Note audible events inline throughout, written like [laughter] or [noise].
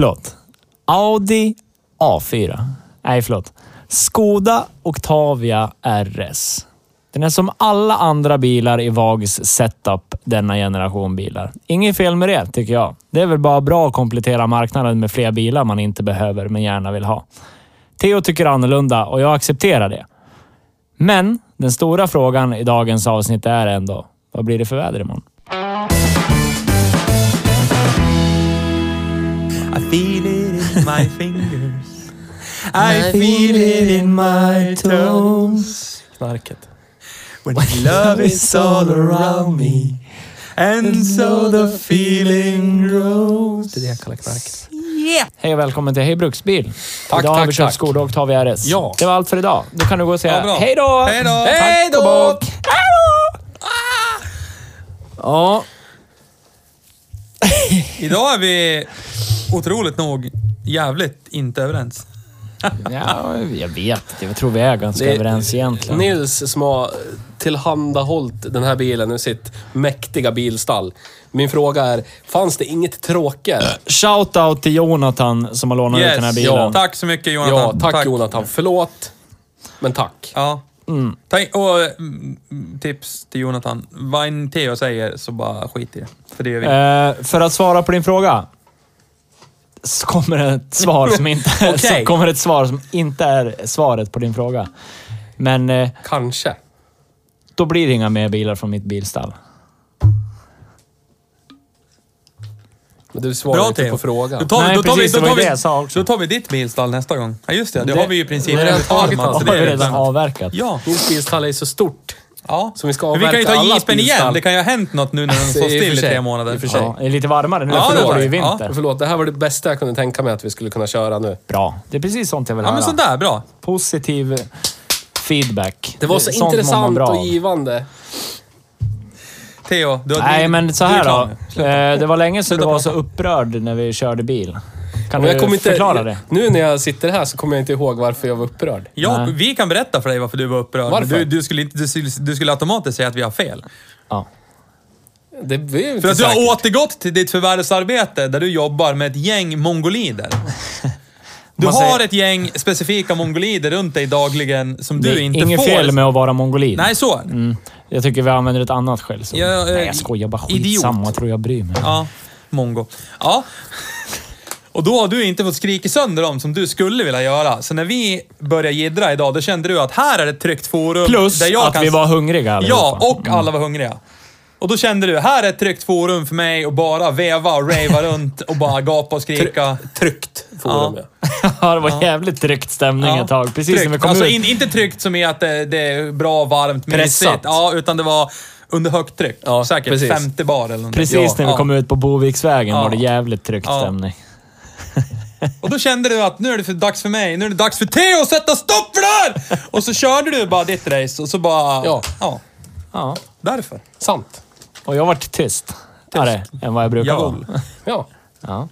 Förlåt. Audi A4. Nej, förlåt. Skoda Octavia RS. Den är som alla andra bilar i VAGs setup denna generation bilar. Inget fel med det, tycker jag. Det är väl bara bra att komplettera marknaden med fler bilar man inte behöver, men gärna vill ha. Theo tycker annorlunda och jag accepterar det. Men den stora frågan i dagens avsnitt är ändå, vad blir det för väder imorgon? I feel it in my [laughs] fingers. I feel it in my toes. Knarket. When love is all around me And so the feeling grows Det är det jag kallar knarket. Hej och välkommen till Hej Bruksbil. Tack, idag har vi kört. Skoda Octavia RS. Ja. Det var allt för idag. Då kan du gå och säga Ja, hej då! Hej då! Hej Tack och då! bock. Ja, Idag är vi otroligt nog jävligt inte överens. [laughs] ja, jag vet. Jag tror vi är ganska Det är överens egentligen. Nils som har tillhandahållit den här bilen i sitt mäktiga bilstall. Min fråga är, fanns det inget tråkigare? Shoutout till Jonathan som har lånat ut den här bilen. ja. Tack så mycket Jonathan. Ja, tack, Jonathan. Förlåt, men tack. Ja. Mm. Tack, och mm, tips till Jonathan. Vad en Theo säger så bara skit i det. För det gör vi. Eh, för att svara på din fråga. Så kommer ett svar som inte, [laughs] Okej. så kommer ett svar som inte är svaret på din fråga. Men eh, Kanske. då blir det inga mer bilar från mitt bilstall. Men du svarar Bra inte Theo. på frågan. Då tar, Nej, då tar precis, vi, det då tar vi, det jag. Då tar vi ditt bilstall nästa gång. Ja just det, det, Det- har vi ju i princip det redan tagit alltså. så har det vi är redan avverkat. Ja. Min bilstall är så stort. Ja. Så vi ska Men vi kan ju ta gispen igen. Det kan ju ha hänt något nu när den [laughs] står still i tre månader. i och för sig. Ja, det är lite varmare nu, Ja, för det då var är det ju det. Ja. vinter. Förlåt, det här var det bästa jag kunde tänka mig att vi skulle kunna köra nu. Bra. Det är precis sånt jag vill Ja men höra. sådär, bra. Positiv feedback. Det var så Sånt intressant och givande. Theo, du har Nej, men så här då. Eh, Det var länge sedan du var så upprörd när vi körde bil. Kan du jag kommer inte, förklara det? Nu när jag sitter här så kommer jag inte ihåg varför jag var upprörd. Ja, Nej. vi kan berätta för dig varför du var upprörd. Varför? Du, du, skulle inte, du, skulle, du skulle automatiskt säga att vi har fel. Ja. Det är ju inte För att du har säkert. återgått till ditt förvärvsarbete där du jobbar med ett gäng mongolider. [laughs] Du Man har säger- ett gäng specifika mongolider runt dig dagligen som Det du är inte inget får. fel med att vara mongolid. Nej, så är det. Mm. Jag tycker vi använder ett annat skällsord. Ja, eh, Nej, jag skojar bara. idiot. Skitsamma. Jag tror jag bryr mig. Ja, mongo. Ja. Och då har du inte fått skrika sönder dem som du skulle vilja göra. Så när vi började jiddra idag, då kände du att här är ett tryggt forum. Plus där jag att kan... vi var hungriga Ja, allihopa. och alla var hungriga. Och då kände du, här är ett tryggt forum för mig att bara veva och rava [laughs] runt och bara gapa och skrika. Tryggt forum, Ja. ja. [laughs] Ja, det var jävligt tryckt stämning ett tag. Precis Tryggt. när vi kom alltså, ut. in, inte tryggt som i att det, det är bra, varmt, Pressat. mysigt. Ja, utan det var under högt tryck. Ja, Säkert precis. 50 bar eller någonting. Precis ja, när vi ja. kom ut på Boviksvägen Ja. var det jävligt tryckt Ja. stämning. Och då kände du att nu är det för dags för mig. Nu är det dags för Theo att sätta stopp för det här! Och så körde du bara ditt race och så bara... Ja. ja Ja. därför. Sant. Och jag vart tyst. Tyst. än vad jag brukar Ja. vara. Ja. Ja.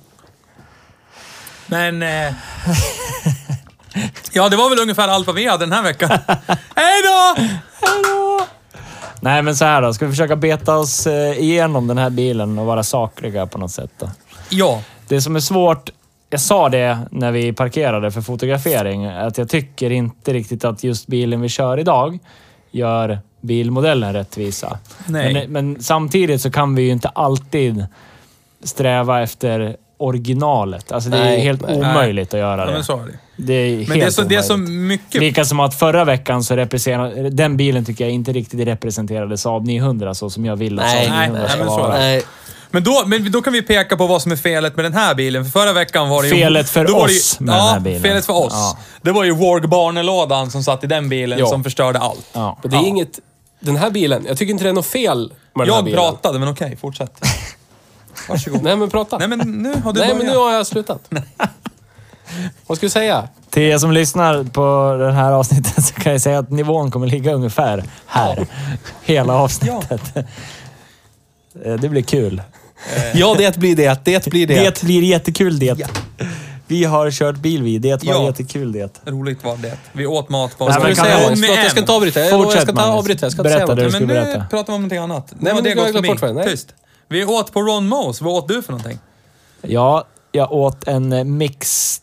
Men... Eh, ja, det var väl ungefär allt vad vi hade den här veckan. [laughs] Hej då! Nej, men så här då. Ska vi försöka beta oss eh, igenom den här bilen och vara sakliga på något sätt då? Ja. Det som är svårt, jag sa det när vi parkerade för fotografering, att jag tycker inte riktigt att just bilen vi kör idag gör bilmodellen rättvisa. Nej. Men, men samtidigt så kan vi ju inte alltid sträva efter originalet. Alltså det är Nej, helt nej. omöjligt att göra ja det. men så är det. Det är helt Men det är, så, det är så omöjligt. mycket... Lika som att förra veckan så representerade... Den bilen tycker jag inte riktigt representerade Saab 900 så som jag vill att Nej, Saab 900 nej, ska vara. Nej. Men då, men då kan vi peka på vad som är felet med den här bilen. För förra veckan var det ju... Felet för det ju- oss med ja, den här bilen. felet för oss. Ja. Det var ju Warg-barnelådan som satt i den bilen Ja. som förstörde allt. Ja. Men det är inget... Den här bilen, jag tycker inte det är något fel med den här Jag bilen. pratade, men okej, fortsätt. [laughs] Varsågod. Nej men prata. Nej, men nu har du Nej, börjat. men nu har jag slutat. [laughs] Vad ska du säga? Till er som lyssnar på det här avsnittet så kan jag säga att nivån kommer ligga ungefär här. Hela avsnittet. Eh, Det blir kul. Ja, det blir det. Det blir det. Det blir jättekul det. Vi har kört bil vi. Det var Ja. jättekul det. Roligt var det. Vi åt mat på Nej, oss. men Ska du kan säga? du- Förlåt, jag ska inte avbryta. Jag, jag ska ta Magnus. avbryta. Jag ska inte säga Berätta något. du skulle men nu berätta. pratar vi om någonting annat. Nej, men det har gått jag förbi. bort. Tyst. Vi åt på Ron Mos. Vad åt du för någonting? Ja, jag åt en eh, mix...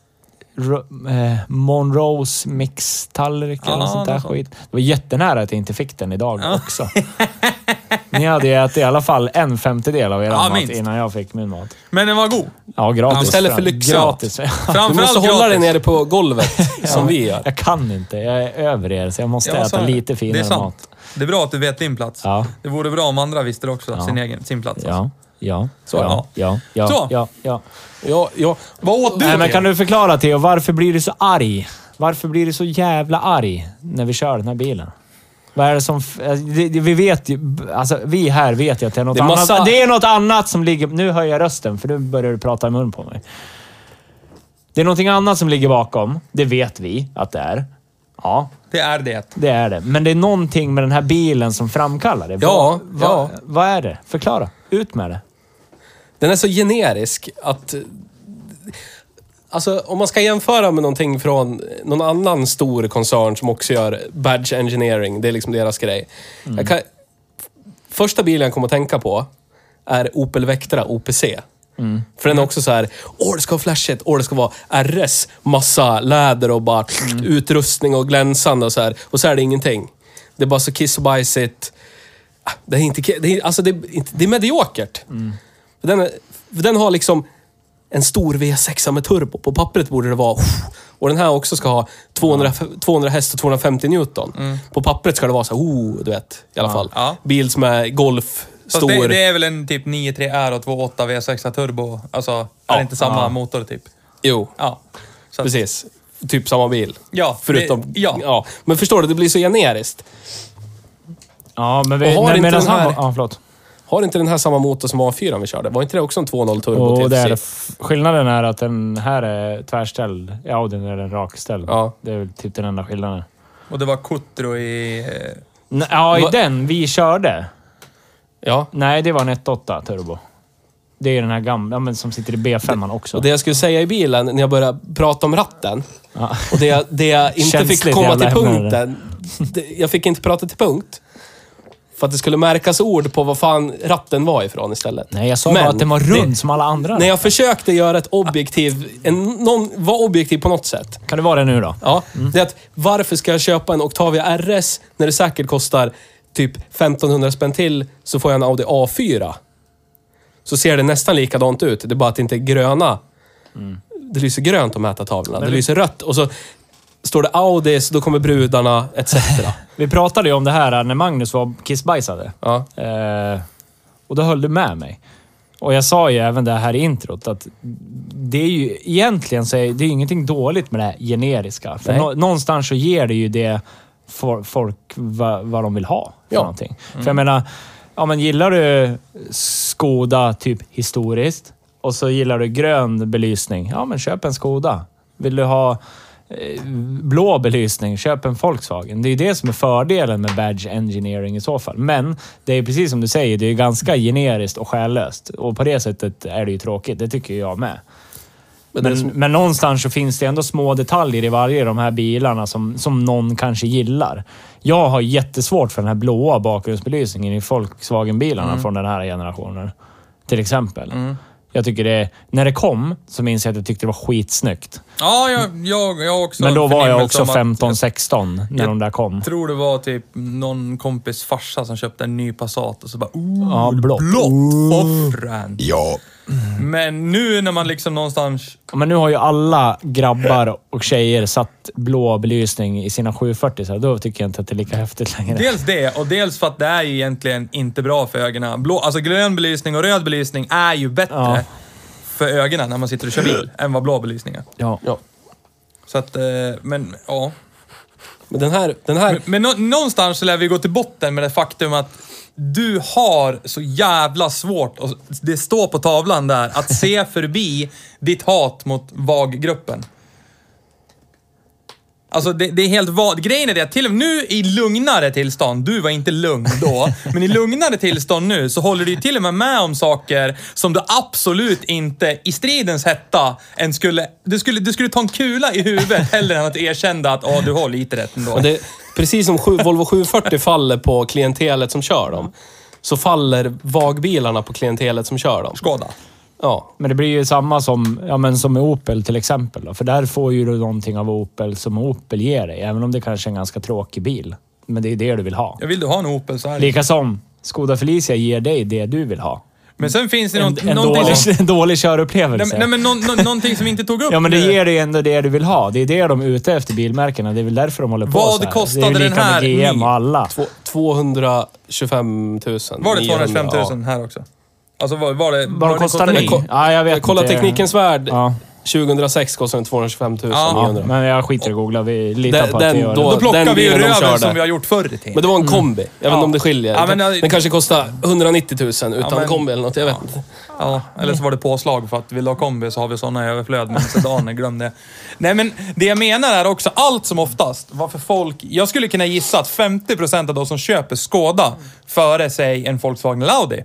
Eh, Monroes mix-tallrik eller Ja, något sånt där skit. Det var jättenära att jag inte fick den idag också. Ni hade ju ätit i alla fall en femtedel av er Ja, mat minst. innan jag fick min mat. Men den var god. Ja, gratis. Istället för lyxmat. Gratis. [laughs] Du måste hålla dig nere på golvet, [laughs] som vi gör. Jag kan inte. Jag är över er, så jag måste Ja, så äta lite Det är finare sant. mat. Det är bra att du vet din plats. Ja. Det vore bra om andra visste det också, Ja. sin, egen, sin plats. alltså. Ja, Så, ja, ja, ja, Så. ja, ja. Ja, ja. Vad åt du? Nej, men kan du förklara Theo, varför blir du så arg? Varför blir du så jävla arg när vi kör den här bilen? Vad är det som... det- Vi vet ju... Alltså, vi här vet ju att det är något Det är massa- annat. Det är något annat som ligger... Nu höjer jag rösten, för nu börjar du prata i mun på mig. Det är någonting annat som ligger bakom. Det vet vi att det är. Ja, Det är det. det är det. Men det är någonting med den här bilen som framkallar det. Ja, vad, ja. Vad, vad är det? Förklara. Ut med det. Den är så generisk att... Alltså, om man ska jämföra med någonting från någon annan stor koncern som också gör badge engineering, det är liksom deras grej. Jag kan, första bilen jag kommer att tänka på är Opel Vectra OPC. För den är också så här, åh det ska vara flashigt, åh det ska vara RS, massa läder och bara utrustning och glänsande och så här. Och så är det ingenting. Det är bara så kiss och bajsigt. Ah, Det är inte, det är, alltså det är, det är mediokert. För Den, är, för den har liksom en stor V6 med turbo. På pappret borde det vara... Och den här också ska ha 200, 200 häst och 250 Newton. På pappret ska det vara så här, oh, du vet. I alla fall. Ja. Bil som är golf, Fast stor. det, det är väl en typ 9.3R och 2.8 V6 turbo. Alltså, är Ja. det inte samma Ja. motor typ? Jo, Ja. Så att- precis. Typ samma bil. Ja, Förutom... det- ja. Men förstår du, det blir så generiskt. Ja, men vi... Och har nej, inte medan den han här- var- Ja, förlåt. Har inte den här samma motor som A4 vi körde? Var inte det också en 2.0 turbo Och till det är det. Skillnaden är att den här är tvärställd. I Audin är den rakställd. Ja. Det är väl typ den enda skillnaden. Och det var Cutro i... N- Ja, i Va- den vi körde. Ja. Nej, det var en 1.8 turbo. Det är den här gamla, ja, men som sitter i B5 också. Och det jag skulle säga i bilen när jag började prata om ratten Ja. och det, det jag inte Känsligt fick komma till punkten. Det, jag fick inte prata till punkt. För att det skulle märkas ord på vad fan ratten var ifrån istället. Nej, jag sa Men bara att den var rund det- som alla andra. När jag försökte göra ett objektiv, en, någon, vara objektiv på något sätt. Kan det vara det nu då? Ja, det är att varför ska jag köpa en Octavia RS när det säkert kostar typ 1500 spänn till så får jag en Audi A4. Så ser det nästan likadant ut. Det är bara att det inte är gröna. Det lyser grönt på mätartavlorna. Det lyser rött och så står det Audi, så då kommer brudarna etc. [laughs] Vi pratade ju om det här när Magnus var kissbajsade. Ja. Eh, och då höll du med mig. Och jag sa ju även det här i introt att det är ju egentligen så är det är ju ingenting dåligt med det här generiska. För nå, någonstans så ger det ju det for, folk vad, de vill ha. För Ja. någonting. För jag menar, ja, men gillar du Skoda typ historiskt och så gillar du grön belysning, ja men köp en Skoda. Vill du ha blå belysning, köp en Volkswagen. Det är ju det som är fördelen med badge engineering i så fall. Men det är precis som du säger, det är ganska generiskt och själlöst. Och på det sättet är det ju tråkigt. Det tycker jag med. Men Men, som- men någonstans så finns det ändå små detaljer i varje av de här bilarna som, som någon kanske gillar. Jag har jättesvårt för den här blåa bakgrundsbelysningen i Volkswagen-bilarna från den här generationen. Till exempel. Jag tycker det... När det kom så minns jag att jag tyckte det var skitsnyggt. Ja, jag, jag, jag också Men då var jag också om att- 15-16 när Jag de där kom. Jag tror det var typ någon kompis farsa som köpte en ny Passat och så bara oh, Ja, blått. blått offren. Ja. Men nu när man liksom någonstans... Men nu har ju alla grabbar och tjejer satt blå belysning i sina 740 så då tycker jag inte att det är lika häftigt längre. Dels det och dels för att det är ju egentligen inte bra för ögonen. Blå, alltså grön belysning och röd belysning är ju bättre Ja. För ögonen när man sitter och kör bil [clears throat] än vad blå belysning är. Ja. Ja. Så att, eh, men ja. Men den här... Den här Men, men nå- någonstans så lär vi gå till botten med det faktum att du har så jävla svårt, och det står på tavlan där, att se [laughs] förbi ditt hat mot VAG-gruppen. Alltså det, det är helt vad. Grejen är det att till och med nu i lugnare tillstånd, du var inte lugn då, [laughs] men i lugnare tillstånd nu så håller du ju till och med med om saker som du absolut inte i stridens hetta än skulle... Du skulle, du skulle ta en kula i huvudet [laughs] hellre än att erkänna att ja, du har lite rätt ändå. Det, precis som sju, Volvo 740 faller på klientelet som kör dem, så faller vagbilarna på klientelet som kör dem. Skåda. Ja. Men det blir ju samma som, ja, men som med Opel till exempel. Då. För där får ju du någonting av Opel som Opel ger dig. Även om det kanske är en ganska tråkig bil. Men det är det du vill ha. Jag vill du ha en Opel så är det. Lika som Skoda Felicia ger dig det du vill ha. Men sen finns det En, något, en, någonting, dålig, som, [laughs] en dålig körupplevelse. nej, nej, men någon, nå- någonting som vi inte tog upp [laughs] Ja, men det ger dig ändå det du vill ha. Det är det de är ute efter, bilmärkena. Det är väl därför de håller på Vad så här. kostade det är ju den lika här med GM och alla. Två- 225 000. Var det 225 900, 000 här också? Alltså var, var det... Vad de det kostar kostade nu? ko- Ja, jag vet Kolla inte. Teknikens Värld. Ja, 2006 kostade den 225 000. Ja, ja, 900. men jag skiter i att googla. Vi litar Den- på att den vi gör då- det. Då plockar den vi röven som vi har gjort förr i tiden. Men det var en kombi. Jag vet Ja. inte om det skiljer. Ja, men, den kanske kostar 190 000 utan men- kombi eller något. Jag vet inte. Ja, eller så var det påslag för att vill du ha kombi så har vi sådana i överflöd. Men sedaner, glöm det. Nej, men det jag menar är också allt som oftast varför folk... Jag skulle kunna gissa att 50% av de som köper Skoda före sig en Volkswagen eller Audi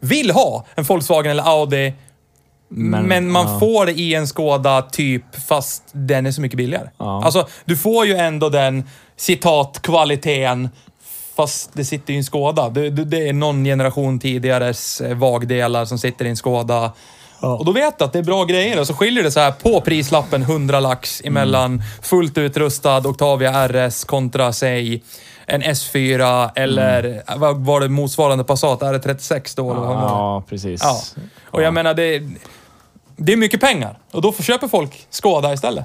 vill ha en Volkswagen eller Audi Men, Men, man ja. får det i en Skoda typ, fast den är så mycket billigare. Ja. Alltså, du får ju ändå den, citat, kvaliteten, fast det sitter i en Skoda. Det, det, är någon generation tidigares eh, vagdelar som sitter i en Skoda. Ja. Och då vet du att det är bra grejer och så skiljer det så här på prislappen 100 lax emellan fullt utrustad Octavia RS kontra, säg, en S4 eller vad var det motsvarande Passat? R36 då? eller vad? Ja, precis. Ja. Och jag menar, det, det är mycket pengar. Och då köper folk Skoda istället.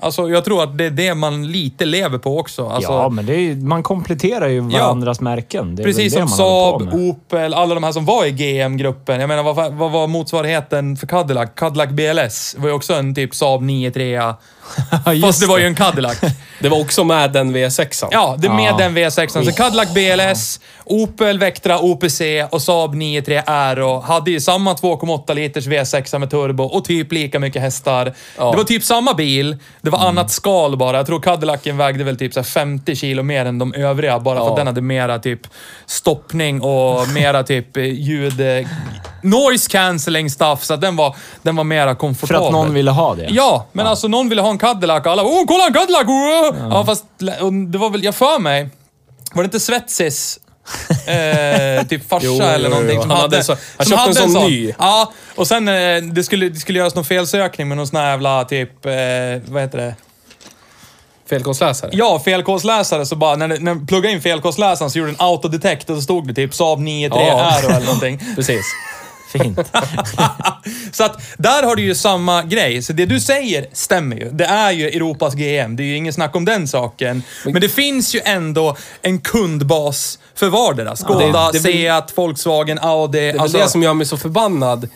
Alltså, jag tror att det är det man lite lever på också. Alltså, ja, men det är, man kompletterar ju varandras märken. Det är Precis som Saab. Opel, alla de här som var i GM-gruppen. Jag menar, vad, vad var motsvarigheten för Cadillac? Cadillac BLS var ju också en typ Saab 9-3. Fast det var ju en Cadillac. [laughs] Det var också med den V6an. Ja, det med Ja. den V6. Så Cadillac BLS, Opel Vectra OPC och Saab 9-3 Aero hade ju samma 2,8 liters V6 med turbo och typ lika mycket hästar. Ja. Det var typ samma bil, det var annat skal bara. Jag tror Cadillacen vägde väl typ så här 50 kilo mer än de övriga, bara för Ja. att den hade mera typ stoppning och mera typ eh, ljud... eh, Noise cancelling stuff, så att den var, den var mera För komfortabel. att någon ville ha det. Ja, men alltså någon ville ha en Cadillac och alla åh kolla en Cadillac! Oh! Ja. fast och det var väl, jag för mig, var det inte Svetsis [laughs] eh, typ farsa Jo, jo, eller jo, någonting jo. som Han hade... hade så- han som köpte en hade sån ny. Ja, och sen eh, det skulle, det skulle göras någon felsökning med någon sån här jävla typ, eh, vad heter det? Felkodsläsare. Ja, felkodsläsare. Så bara, när, när jag pluggade in felkodsläsaren så gjorde den autodetect och så stod det typ Saab 9-3 Ja. Aero eller någonting. [laughs] Precis. Fint. [laughs] Så att där har du ju samma grej. Så det du säger stämmer ju. Det är ju Europas GM. Det är ju ingen snack om den saken. Men det finns ju ändå en kundbas för vardera. Skoda, det- det väl- Seat, Volkswagen, Audi. Det är alltså, det som gör mig så förbannad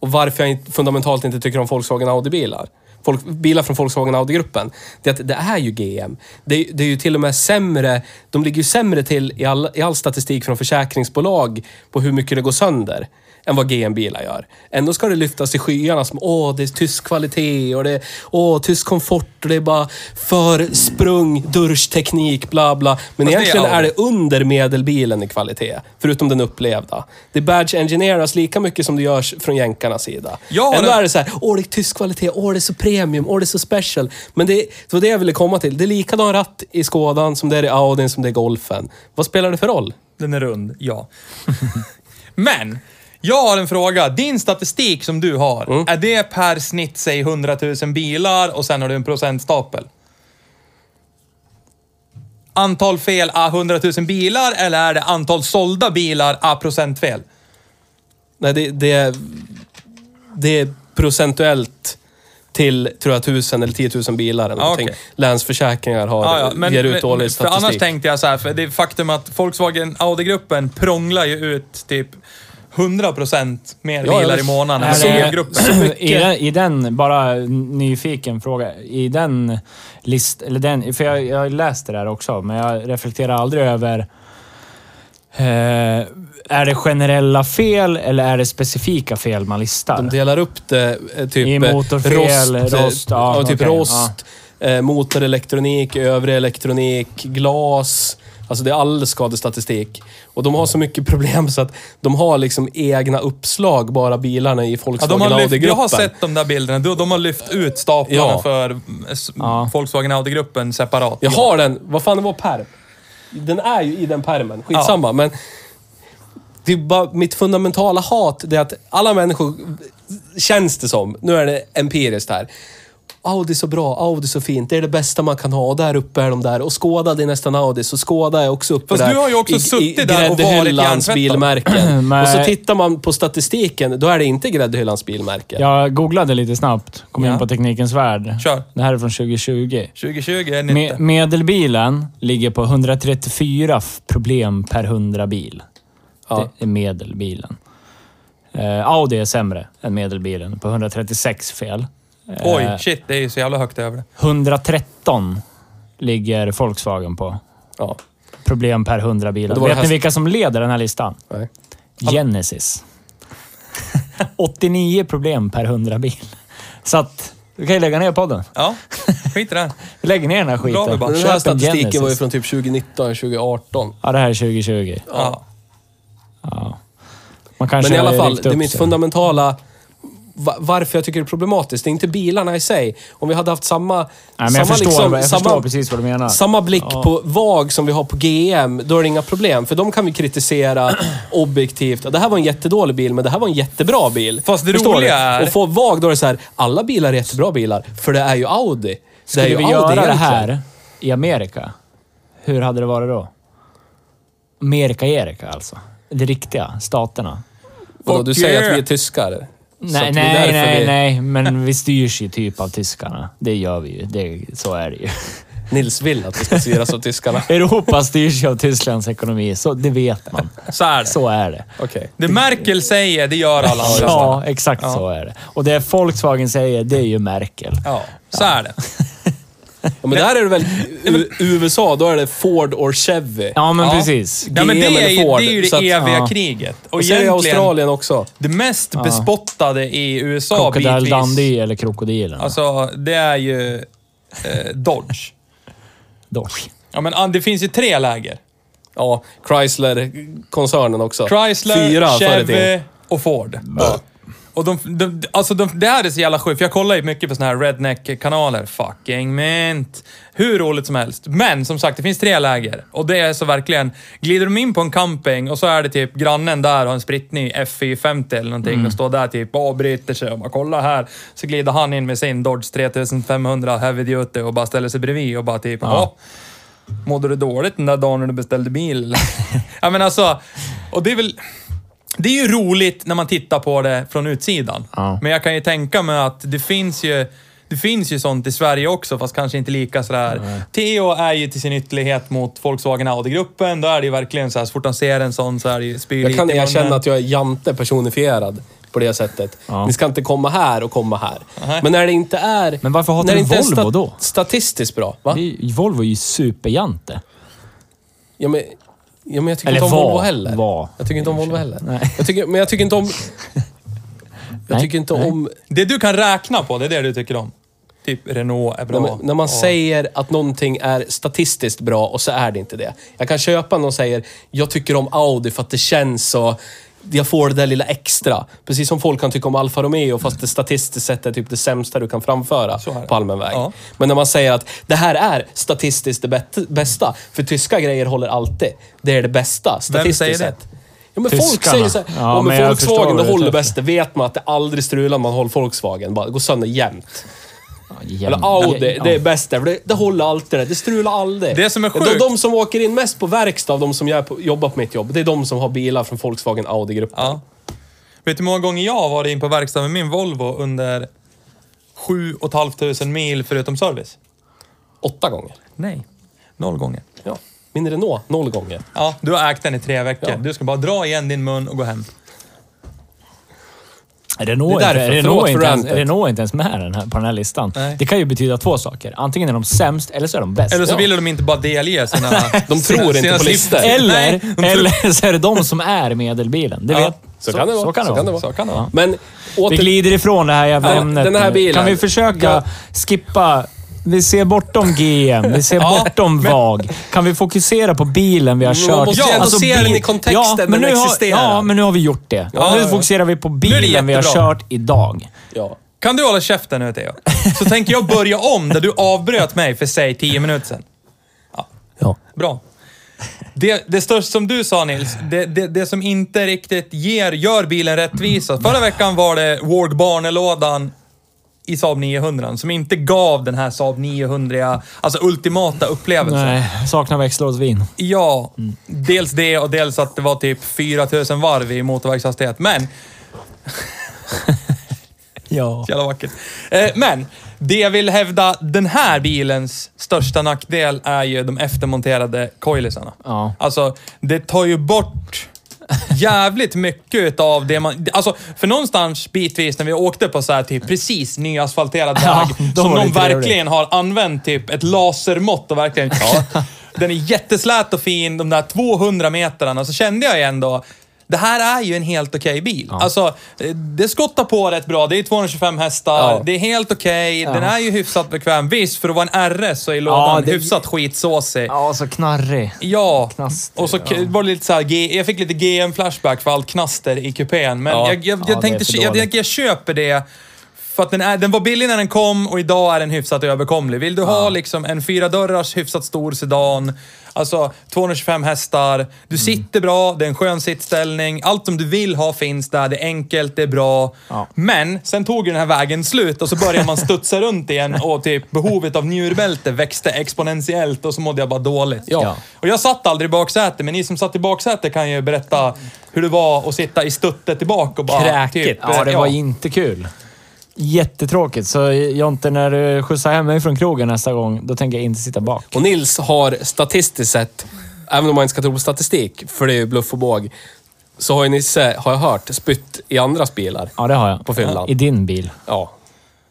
och varför jag inte- fundamentalt inte tycker om Volkswagen Audi-bilar. Folk, bilar från Volkswagen Audi-gruppen. Det, är att det är ju GM. Det, är- det är ju till och med sämre. De ligger ju sämre till i all, i all statistik från försäkringsbolag på hur mycket det går sönder än vad GM-bilar gör. Ändå ska det lyftas till skyarna som åh, det är tysk kvalitet och det är åh, tysk komfort och det är bara försprung, duschteknik, bla bla. Men det är egentligen är Audi. det under medelbilen i kvalitet. Förutom den upplevda. Det badge engineeras lika mycket som det görs från jänkarnas sida. Har Ändå en- är det så här, åh det är tysk kvalitet, åh det är så premium, åh det är så special. Men det, det var det jag ville komma till. Det är likadan ratt i Skådan som det är i Audin som det är i Golfen. Vad spelar det för roll? Den är rund, ja. [laughs] Men, Jag har en fråga. Din statistik som du har, Mm. är det per snitt, säg 100 000 bilar och sen har du en procentstapel? Antal fel a 100 000 bilar eller är det antal sålda bilar a procentfel? Nej, det, det, är, det är procentuellt till, tror jag, tusen eller 10 000 bilar eller Ja, någonting. okej. Länsförsäkringar har, Ja, ja, men, ger ut men- dålig För statistik. annars tänkte jag så här, för det faktum att Volkswagen Audi-gruppen prånglar ju ut typ 100% mer Ja, bilar i månaden än Är det- BMW-gruppen. I den, I den, bara nyfiken fråga, i den list, eller den, för jag, jag läste det där också, men jag reflekterar aldrig över eh, är det generella fel eller är det specifika fel man listar? De delar upp det eh, typ... I eh, motorfel, rost, rost, eh, ja, ja, typ okej, rost, eh, motorelektronik, övrig elektronik, glas. Alltså det är all skadestatistik. Och de har så mycket problem så att de har liksom egna uppslag, bara bilarna i Ja, Volkswagen har lyft, jag Audi-gruppen. har sett de där bilderna. De, de har lyft ut staplarna Ja. för s- Ja. Volkswagen Audi-gruppen separat. Jag har den. Vad fan det var perm? Den är ju i den permen. Skitsamma. Men det är bara mitt fundamentala hat. Det är att alla människor, känns det som, nu är det empiriskt här. Audi är så bra, Audi är så fint, det är det bästa man kan ha. Och där uppe är de där. Och Skåda, det är nästan Audi. Så Skåda är också uppe Fast där. du har ju också suttit där och varit gräddhyllans hjärntvättad. bilmärken. [clears throat] Och så tittar man på statistiken, då är det inte gräddhyllans bilmärke. Jag googlade lite snabbt, kom Ja. in på Teknikens Värld. Kör. Det här är från 2020. 2020 är Me medelbilen ligger på 134 f- problem per 100 bil. Ja. Det är medelbilen. Eh, Audi är sämre än medelbilen på 136 fel. Eh, Oj, shit. Det är ju så jävla högt över det. 113 ligger Volkswagen på. Ja. Problem per 100 bilar. Vet det ni här- vilka som leder den här listan? Nej. Genesis. [laughs] 89 problem per 100 bil. Så att, du kan ju lägga ner podden. Ja, skit i det. Vi [laughs] lägger ner den här Bra skiten. jobbat. Den här en statistiken Genesis. var ju från typ 2019, 2018. Ja, det här är 2020. Ja. Ja. Man kanske Men i alla fall, det är mitt fundamentala... va- Varför jag tycker det är problematiskt. Det är inte bilarna i sig. Om vi hade haft samma... Nej, men samma jag förstår, liksom- jag samma, förstår precis vad du menar. Samma blick Ja. på VAG som vi har på GM, då är det inga problem. För de kan vi kritisera [clears throat] objektivt. Ja, Det här var en jättedålig bil, men det här var en jättebra bil. Fast det Förstår du? roliga är- Och få VAG, då är det så här, alla bilar är jättebra bilar. För det är ju Audi. det är Skulle ju vi Audi göra det egentligen. här i Amerika, hur hade det varit då? Amerika-Erika alltså. Det riktiga, staterna. Vadå, du säger att vi är tyskar? Nej, nej, nej, vi- nej. Men vi styrs ju typ av tyskarna. Det gör vi ju. Det, så är det ju. [laughs] Nils vill att vi ska styras av tyskarna. [laughs] Europa styrs ju av Tysklands ekonomi, så det vet man. Så är det. Så är det. Okej. Det Merkel säger, det gör alla andra. Ja, exakt Ja. så är det. Och det Volkswagen säger, det är ju Merkel. Ja, så är det. Ja, men där är det väl... U- USA, då är det Ford or Chevy. Ja, men Ja. precis. Ja, men det GM är ju, eller Ford, det, är ju det att- eviga ja. kriget. Och Och så är det egentligen, Australien också. det mest bespottade i USA Crocodile bitvis, Dundee eller Krokodilen. alltså det är ju eh, Dodge. [laughs] Dock. Ja, men ah, det finns ju tre läger. Ja, Chrysler-koncernen också. Chrysler, Fyra förr i tiden. Chevy och Ford. Och de, de, alltså de, det här är så jävla sjukt, för jag kollar ju mycket på såna här redneck-kanaler. Fucking mint. Hur roligt som helst. Men som sagt, det finns tre läger. Och det är så verkligen, glider de in på en camping och så är det typ grannen där har en spritny F450 eller någonting och står där typ och avbryter sig och bara kolla här. Så glider han in med sin Dodge 3500 Heavy Duty och bara ställer sig bredvid och bara typ, ja. Mådde du dåligt den där dagen när du beställde bil? eller?" [laughs] ja men alltså, och det är väl... Det är ju roligt när man tittar på det från utsidan. Ja. Men jag kan ju tänka mig att det finns ju... Det finns ju sånt i Sverige också, fast kanske inte lika sådär. Theo är ju till sin ytterlighet mot Volkswagen Audi-gruppen. Då är det ju verkligen så här, så fort han ser en sån så är det ju spy Jag kan erkänna att jag är Jante personifierad på det sättet. Ja. Ni ska inte komma här och komma här. Nej. Men när det inte är... Men varför hatar när det du inte är Volvo då? Statistiskt bra, va? Det är- Volvo är ju superjante. Ja, men, ja, men jag tycker Eller inte om var, Volvo heller. var. Jag tycker inte om Volvo heller. Nej. Jag tycker, men jag tycker inte om... [laughs] Jag Nej, tycker inte nej. om... Det du kan räkna på, det är det du tycker om. Typ Renault är bra. När man, när man Ja. säger att någonting är statistiskt bra och så är det inte det. Jag kan köpa någon som säger, jag tycker om Audi för att det känns så... Jag får det där lilla extra. Precis som folk kan tycka om Alfa Romeo fast det statistiskt sett är typ det sämsta du kan framföra på allmän väg. Ja. Men när man säger att det här är statistiskt det bästa. För tyska grejer håller alltid. Det är det bästa statistiskt säger det? sett. Ja, men Tyskarna. folk säger så här, Ja, ja, men Volkswagen, det håller tänker. bäst. Det vet man att det aldrig strular man håller Volkswagen. Bara, det går sönder jämt. Eller Audi, det är bäst där. för Det, det håller alltid det. Det strular aldrig. Det som är De, sjukt- de som åker in mest på verkstad av de som jag på, jobbar på mitt jobb, det är de som har bilar från Volkswagen Audi-gruppen. Ja. Vet du hur många gånger jag har varit in på verkstad med min Volvo under 7 500 mil förutom service? Åtta gånger. Nej, noll gånger. Ja. Min Renault, noll gånger. Ja, du har ägt den i tre veckor. Du ska bara dra igen din mun och gå hem. Renault, Det är är därför. Renault, inte ens. Renault är inte ens med den här, på den här listan. Nej. Det kan ju betyda två saker. Antingen är de sämst, eller så är de bäst. Eller så Ja. vill de inte bara delge sina... [laughs] De tror inte på listor. Eller, eller så är det de som är medelbilen. Det Ja, vet. så kan det vara. Så kan det Så vara. Så kan det vara. Men Vi åter... glider ifrån det här jävla ämnet den här bilen. Kan vi försöka skippa... Vi ser bortom GM, vi ser [laughs] Ja, bortom VAG. Kan vi fokusera på bilen vi har Men man kört? måste ju ändå se den i kontexten men den nu har, existerar. Ja, men nu har vi gjort det. Ja, nu ja, ja. fokuserar vi på bilen vi har kört idag. Ja. Kan du hålla käften nu Theo? Så tänker jag börja om där du avbröt mig för säg 10 minuter sedan. Ja. Bra. Det, det största som du sa Nils, det, det, det som inte riktigt ger, gör bilen rättvisa. Förra veckan var det Ward Barner-lådan i Saab 900 som inte gav den här Saab 900, alltså ultimata upplevelsen. Nej, saknar växellådsvin. Ja, dels det och dels att det var typ 4000 varv i motorvägshastighet. Men, [laughs] Ja. jävla vackert. Eh, men, det jag vill hävda, den här bilens största nackdel är ju de eftermonterade coilisarna. Ja. Alltså, det tar ju bort jävligt mycket av det man... Alltså, för någonstans bitvis när vi åkte på så här typ precis nyasfalterad Ja, väg, då som någon verkligen har använt typ ett lasermått och verkligen... Ja, den är jätteslät och fin, de där 200 metrarna, så kände jag ju ändå det här är ju en helt okej bil. Alltså, eh, det skottar på rätt bra. Det är 225 hästar. Ja. Det är helt okej. Den är ju hyfsat bekväm. Visst, för att vara en RS så är lådan Ja, det- hyfsat skitsåsig. Ja, så knarrig. Ja, Knaster, och så ja. var det lite så här, jag fick lite GM-flashback för allt knaster i kupén. Men Ja. jag, jag, jag Ja, tänkte, jag, jag, jag köper det. För att den, är, den var billig när den kom och idag är den hyfsat överkomlig. Vill du ha liksom en fyra dörrars hyfsat stor sedan, alltså 225 hästar, Mm. du sitter bra, det är en skön sittställning, allt som du vill ha finns där, det är enkelt, det är bra. Ja. Men sen tog ju den här vägen slut och så började man studsa runt igen och typ behovet av njurbälte växte exponentiellt och så mådde jag bara dåligt. Ja. Och jag satt aldrig i baksätet, men ni som satt i baksätet kan ju berätta hur det var att sitta i stuttet tillbaka och bara... Kräkigt. Ja, det var inte kul. Jättetråkigt. Så Jonte, när du skjutsar hem mig från krogen nästa gång, då tänker jag inte sitta bak. Och Nils har statistiskt sett, även om man inte ska tro på statistik, för det är ju bluff och båg, så har ju Nisse, har jag hört, spytt i andras bilar. Ja, det har jag. På fyllan. I din bil. Ja.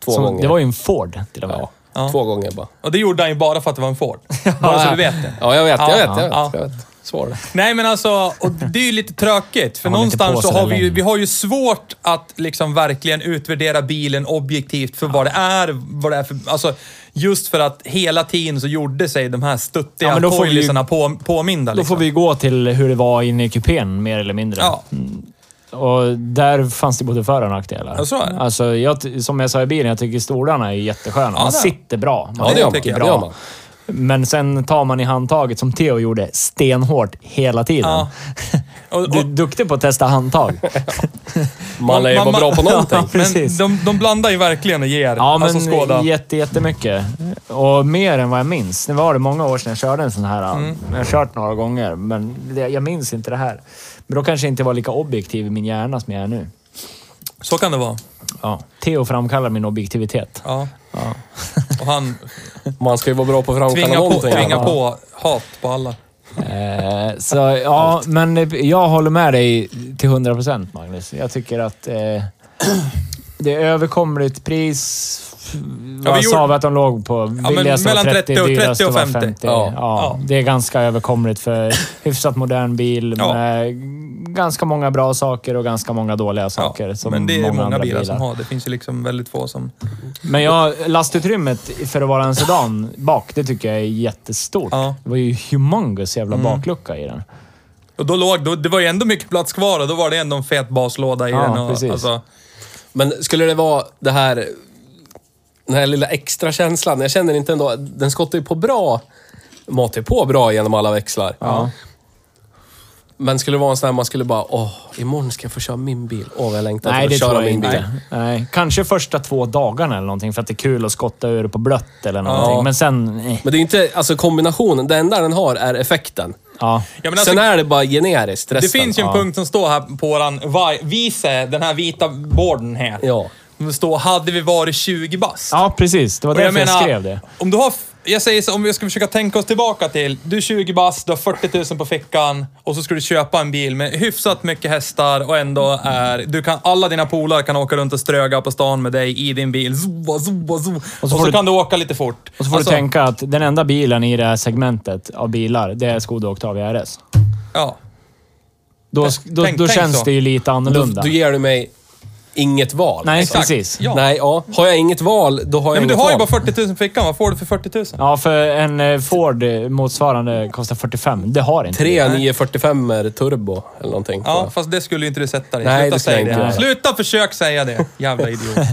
Två Som, gånger. det var ju en Ford till och med. Ja, Ja. två gånger bara. Och det gjorde han ju bara för att det var en Ford. [laughs] Bara så du vet det. Ja, jag vet, jag Ja, vet, ja, jag vet. ja. Jag vet. Svar. Nej men alltså, och det är ju lite tråkigt. För någonstans så har vi ju, vi har ju svårt att liksom verkligen utvärdera bilen objektivt för vad det är. Vad det är för, alltså, just för att hela tiden så gjorde sig de här stuttiga Ja, då coilisarna på, påminda. Då Liksom. får vi gå till hur det var inne i kupén, mer eller mindre. Ja, Och där fanns det både för och nackdelar. Ja, så är det. Alltså, jag, som jag sa i bilen, jag tycker stolarna är jättesköna. man det är. sitter bra. Man Ja, det man. tycker Det gör man. Men sen tar man i handtaget, som Theo gjorde, stenhårt hela tiden. ja. Och, Du är och, duktig på att testa handtag. [laughs] Man är ju bara bra på [laughs] Ja, någonting. men precis. de, de blandar ju verkligen och ger. Ja, men alltså skåda. jätte, jättemycket. Och mer än vad jag minns. Det var det många år sedan jag körde en sån här. Mm. Jag har kört några gånger, men det, jag minns inte det här. Men då kanske jag inte var lika objektiv i min hjärna som jag är nu. Så kan det vara. Ja. Theo framkallar min objektivitet. Ja. Och han Man ska ju vara bra på att framkalla tvingar på, någonting. tvingar Ja. på hat på alla. Eh, så ja, men jag håller med dig till 100 procent Magnus. Jag tycker att eh, det är överkomligt pris. Vad vi sa gjorde- vi att de låg på? Billigaste var mellan 30 och- dyraste 30 och var 50. Ja. Ja, det är ganska överkomligt för [laughs] hyfsat modern bil Ja. med ganska många bra saker och ganska många dåliga saker. Ja, som men det är många, andra bilar, som har. Det finns ju liksom väldigt få som... Men jag, lastutrymmet för att vara en sedan bak, det tycker jag är jättestort. Ja. Mm. Det var ju humongous jävla baklucka i den. Och då låg, då, det var ju ändå mycket plats kvar och då var det ändå en fet baslåda i Ja, den. Och, precis. Alltså, Men skulle det vara det här... Den här lilla extra känslan. Jag känner inte ändå... Den skottar ju på bra... Matar ju på bra genom alla växlar. Ja. Men skulle det vara en sån här man skulle bara, åh, imorgon ska jag få köra min bil. Åh, vad jag längtar Nej, till det att köra tror jag min bil. inte. Nej. Kanske första två dagarna eller någonting för att det är kul att skotta ur på blött eller någonting. Ja. Men sen... eh, Men det är inte, alltså kombinationen, det enda den har är effekten. Ja. Ja, men alltså, Sen är det bara generiskt det resten. finns ju en Ja. punkt som står här på våran vi- vise, den här vita borden här. Ja. Det står, hade vi varit 20 bast? ja, precis. Det var Och därför jag, skrev det. Om du har, jag säger så, om vi ska försöka tänka oss tillbaka till, du är 20 bast, du har 40 000 på fickan och så ska du köpa en bil med hyfsat mycket hästar och ändå är, du kan, alla dina polare kan åka runt och ströga på stan med dig i din bil. Zoa, zoa, zoa. Och så, får du- kan du åka lite fort. Och så får Alltså, du tänka att den enda bilen i det här segmentet av bilar, det är Skoda Octavia RS. Ja. Då, då, tänk- då tänk känns så. det ju lite Då, annorlunda. då ger du mig inget val. Nej, Exakt. precis. Ja. Nej, ja. Har jag inget val, då har jag Nej, men du inget har ju val. bara 40 000 på fickan. Vad får du för 40 000? Ja, för en eh, Ford eh, motsvarande kostar 45. Det har inte Tre vi. 945 turbo eller någonting. Ja, fast det skulle ju inte du sätta dig. Nej, Sluta det skulle säga jag det. inte. Sluta försök säga det, jävla idiot. [laughs]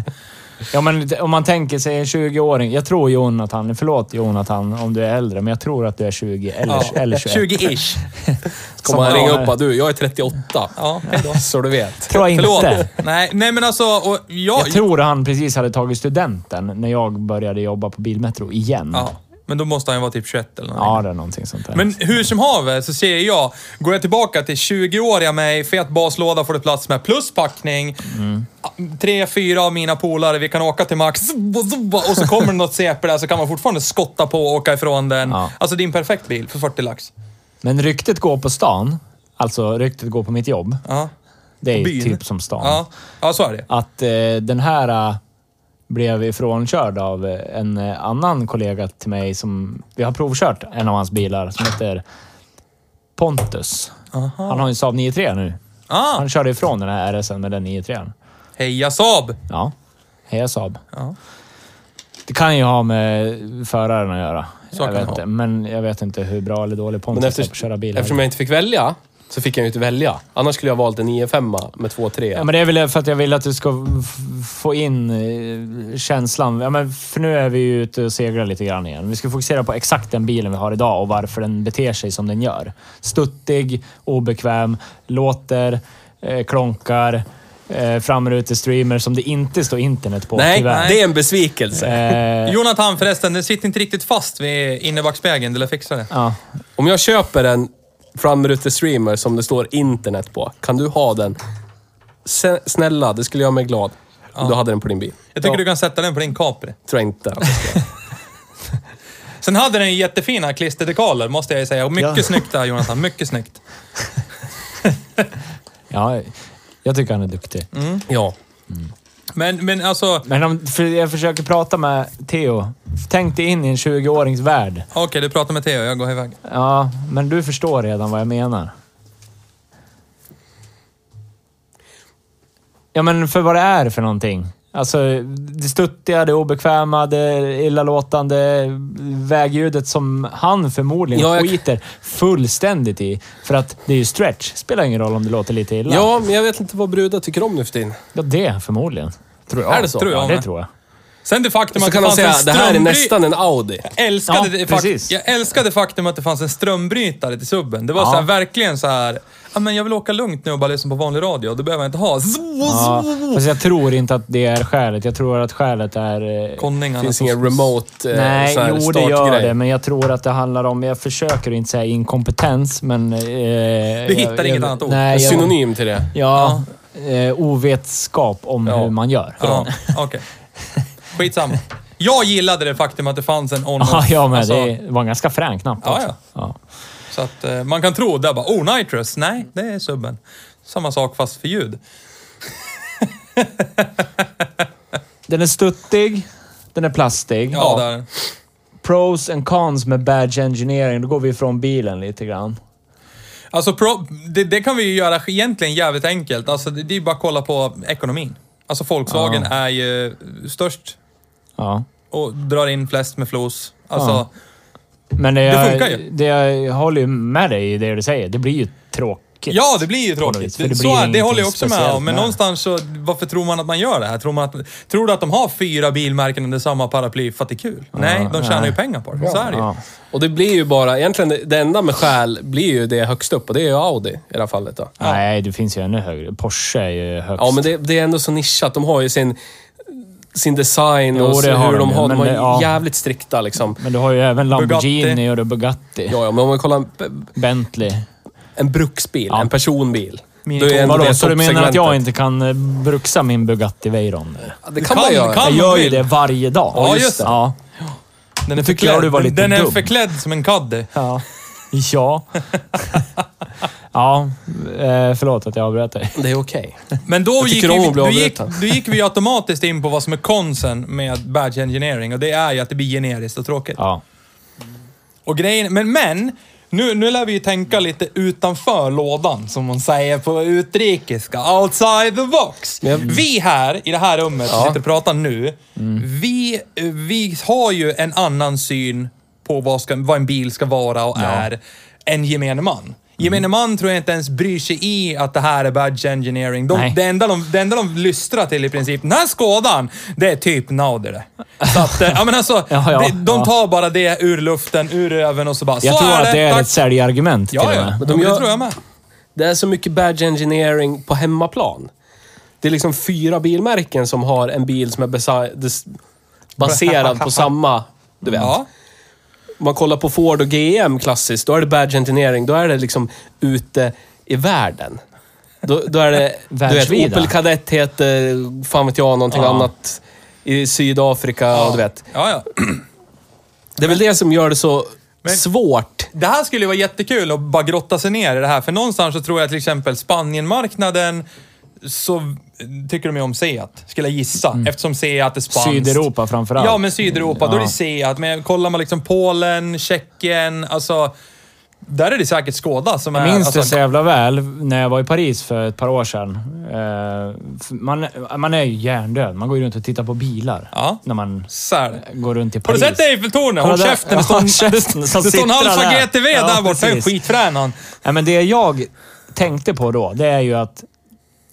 Ja, men om man tänker sig en 20-åring. Jag tror Jonathan, förlåt Jonathan om du är äldre, men jag tror att du är 20 eller, Ja, eller 21. 20-ish. Kommer han ringa upp bara, du, jag är 38. Ja, hejdå. Så du vet. Tror jag Förlåt. inte. Nej, nej, men alltså... Och jag, Jag tror han precis hade tagit studenten när jag började jobba på Bilmetro igen. Ja, men då måste han ju vara typ 21 eller någonting. Ja, det är någonting sånt där. Men hur som haver så ser jag, går jag tillbaka till 20-åriga mig, fet baslåda får du plats med, plus packning. Mm. Tre, fyra av mina polare, vi kan åka till max. Och så kommer det något CP där så kan man fortfarande skotta på och åka ifrån den. Ja. Alltså det är en perfekt bil för 40 lax. Men ryktet går på stan, alltså ryktet går på mitt jobb. Ja, Det är typ som stan. ja. ja så är det. Att eh, den här eh, blev ifrånkörd av eh, en eh, annan kollega till mig som... Vi har provkört en av hans bilar som heter Pontus. Han har ju en Saab 9-3 nu. Ah, Han körde ifrån den här RSen med den 9-3. heja Saab! Ja. Heja Saab. Ja. Det kan ju ha med föraren att göra. Så jag vet, ha. men jag vet inte hur bra eller dålig Pontus är efter, på att köra bil. eftersom jag inte fick välja, så fick jag ju inte välja. Annars skulle jag ha valt en 9-5 med 2-3. Ja, men det är väl för att jag vill att du ska få in eh, känslan. Ja, men för nu är vi ju ute och seglar lite grann igen. Vi ska fokusera på exakt den bilen vi har idag och varför den beter sig som den gör. Stuttig, obekväm, låter, eh, klonkar, eh, framrutestreamer som det inte står internet på nej, tyvärr. det är en besvikelse. Eh, [laughs] Jonathan förresten, den sitter inte riktigt fast vid innerbackspegeln. Du lär fixa det. ja. Om jag köper en framrute-streamer som det står internet på, kan du ha den? Snälla, det skulle göra mig glad. Om du hade den på din bil. Jag tycker Ja. du kan sätta den på din Capri. Tror jag inte. [laughs] Sen hade den jättefina klisterdekaler, måste jag ju säga. Och mycket Ja. snyggt där, Jonathan. Mycket snyggt. [laughs] ja, jag tycker han är duktig. Ja. Men, men alltså... Men om, för jag försöker prata med Theo. Tänk dig in i en 20-årings värld. Okej, du pratar med Theo. Jag går iväg. Ja, men du förstår redan vad jag menar. Ja, men för vad det är för någonting. Alltså, det stuttiga, det obekväma, det illalåtande vägljudet som han förmodligen Ja, jag- skiter fullständigt i. För att det är ju stretch. Spelar ingen roll om det låter lite illa. ja, men jag vet inte vad brudar tycker om nu för tiden. Ja, det förmodligen. Tror jag. Är det så? Tror jag Ja, det tror jag. Sen det faktum Så att kan det fanns säga, en det här är strömbry- nästan en Audi. Jag älskade, Ja, det, fakt- jag älskade faktum att det fanns en strömbrytare till subben. Det var Ja. så här, verkligen så här. Ja, men jag vill åka lugnt nu och bara lyssna på vanlig radio. Det behöver jag inte ha. Ja, fast jag tror inte att det är skälet. Jag tror att skälet är... eh, Konningarna. Det finns som- ingen remote eh, Nej, sån här jo det gör startgrej. det, men jag tror att det handlar om, jag försöker inte säga inkompetens, men... Eh, Du hittar jag, inget jag, annat ord. Nej, jag, synonym till det. Ja, eh, ovetskap om Ja. hur man gör. Ja, okej. [laughs] Skitsamma. Jag gillade det faktum att det fanns en on Ja, jag med. Alltså, det var en ganska frän knapp Ja, också. ja. Ja. Så att eh, man kan tro där bara, oh nitrous. Nej, det är subben. Samma sak fast för ljud. [laughs] Den är stuttig, den är plastig. Ja, där. Pros and cons med badge engineering. Då går vi ifrån bilen lite grann. Alltså, pro, det, det kan vi ju göra egentligen jävligt enkelt. Alltså, det, det är ju bara att kolla på ekonomin. Alltså Volkswagen är ju störst Ja. och drar in flest med flos. Alltså, Ja. Men det, Det jag, funkar ju. Det jag håller ju med dig i det du säger. Det blir ju tråk, tråkigt. Ja, det blir ju tråkigt. vis, det så blir är, det håller jag också med om. Men med. någonstans så, varför tror man att man gör det här? Tror, man att, tror du att de har fyra bilmärken under samma paraply för att det är kul? nej, de tjänar nej. ju pengar på det. Så är det ju. Ja. Och det blir ju bara, egentligen det- enda med själ blir ju det högst upp och det är ju Audi i det här fallet då. Nej, det finns ju ännu högre. Porsche är ju högst. Ja, men det, det är ändå så nischat. De har ju sin, sin design Jo, och så, hur de de har. De har ja. jävligt strikta liksom. Men du har ju även Lamborghini Bugatti. och Bugatti. Ja, ja, men om man kollar en, Bentley. en bruksbil, Ja. en personbil. Min- Då är ändå Vadå, så du menar att jag inte kan eh, bruxa min Bugatti Veyron? Ja, Det kan, Kan- man göra. kan- Jag gör ju det varje dag. Ja, just det. Ja. Den är förklädd, du var den, lite den är dum. förklädd som en caddy. Ja. Ja. [laughs] [laughs] ja, eh, förlåt att jag avbröt dig. Det är okej. Men då Jag gick, tycker om vi, att bli då, gick, avbruten. då gick vi automatiskt in på vad som är konsen med badge engineering och det är ju att det blir generiskt och tråkigt. Ja. Och grejen, men, men nu, nu lär vi ju tänka lite utanför lådan, som man säger på utrikiska. Outside the box. Vi här i det här rummet som sitter och pratar nu, vi, vi har ju en annan syn på vad, ska, vad en bil ska vara och är än gemene man. Gemene man tror jag inte ens bryr sig i att det här är badge engineering. De, det, enda de, det enda de lystrar till i princip, den här skådan, det är typ Nauder det. Så att, eh, ja men alltså, [laughs] Ja, ja, det, de ja. tar bara det ur luften, ur röven och så bara, Jag så tror är att det är tack. ett säljargument till Ja, och ja. med. Men de de Det tror jag med. Det är så mycket badge engineering på hemmaplan. Det är liksom fyra bilmärken som har en bil som är besa- des- baserad på [laughs] samma, du vet. Ja. Om man kollar på Ford och GM klassiskt, då är det badge engineering. Då är det liksom ute i världen. Då, då är det, [laughs] du vet, Världsvida. Opel Kadett heter, fan vet jag, någonting Ja. annat i Sydafrika och du vet. Ja, ja. [clears throat] Det är väl det som gör det så Men- svårt. Det här skulle ju vara jättekul att bara grotta sig ner i det här, för någonstans så tror jag till exempel Spanienmarknaden så tycker de ju om Seat, skulle jag gissa. Eftersom Seat är spanskt. Sydeuropa framförallt. Ja, men Sydeuropa, då är det. Seat. Men kollar man liksom Polen, Tjeckien, alltså... Där är det säkert Skoda som Jag är... minns alltså, det så jävla väl när jag var i Paris för ett par år sedan. Eh, Man, man är ju hjärndöd. Man går ju runt och tittar på bilar. Ja. När man är det. går runt i Har du Paris. sett Eiffeltornet? Håll käften, [laughs] [laughs] det står, en- Alfa där. GTV Ja, där borta. precis. Skitfrän han. Nej, men det jag tänkte på då, det är ju att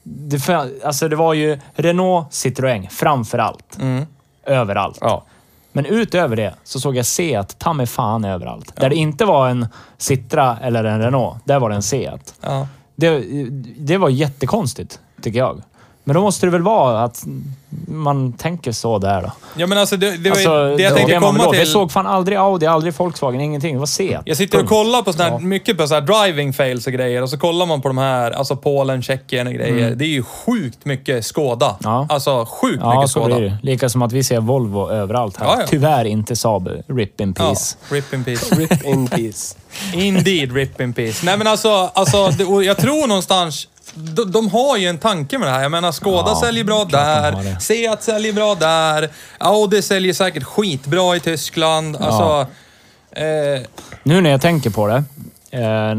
det, fa- alltså det var ju Renault Citroën framför allt. Mm. Överallt. Ja. Men utöver det så såg jag Seat ta mig fan överallt. Där det inte var en Citra eller en Renault, där var det en Seat. Ja. Det, det var jättekonstigt, tycker jag. Men då måste det väl vara att man tänker så där då. ja, men alltså det, det, var, Alltså, det jag tänkte komma till... Jag såg fan aldrig Audi, aldrig Volkswagen, ingenting. Det var Seat. Jag sitter och kollar på såna här, Ja. mycket på så här driving fails och grejer och så kollar man på de här, alltså Polen, Tjeckien och grejer. Det är ju sjukt mycket Skåda. Ja. Alltså sjukt Ja, mycket så Skåda. blir det. Lika som att vi ser Volvo överallt här. Ja, ja. Tyvärr inte Saab. Rip in Ja, peace. rip in peace. [laughs] Rip in peace. Indeed, rip in peace. Nej men alltså, alltså det, jag tror någonstans, de, de har ju en tanke med det här. Jag menar, Skoda Ja, säljer bra där. Seat säljer bra där, Audi säljer säkert skitbra i Tyskland. Alltså, eh, Nu när jag tänker på det. Eh,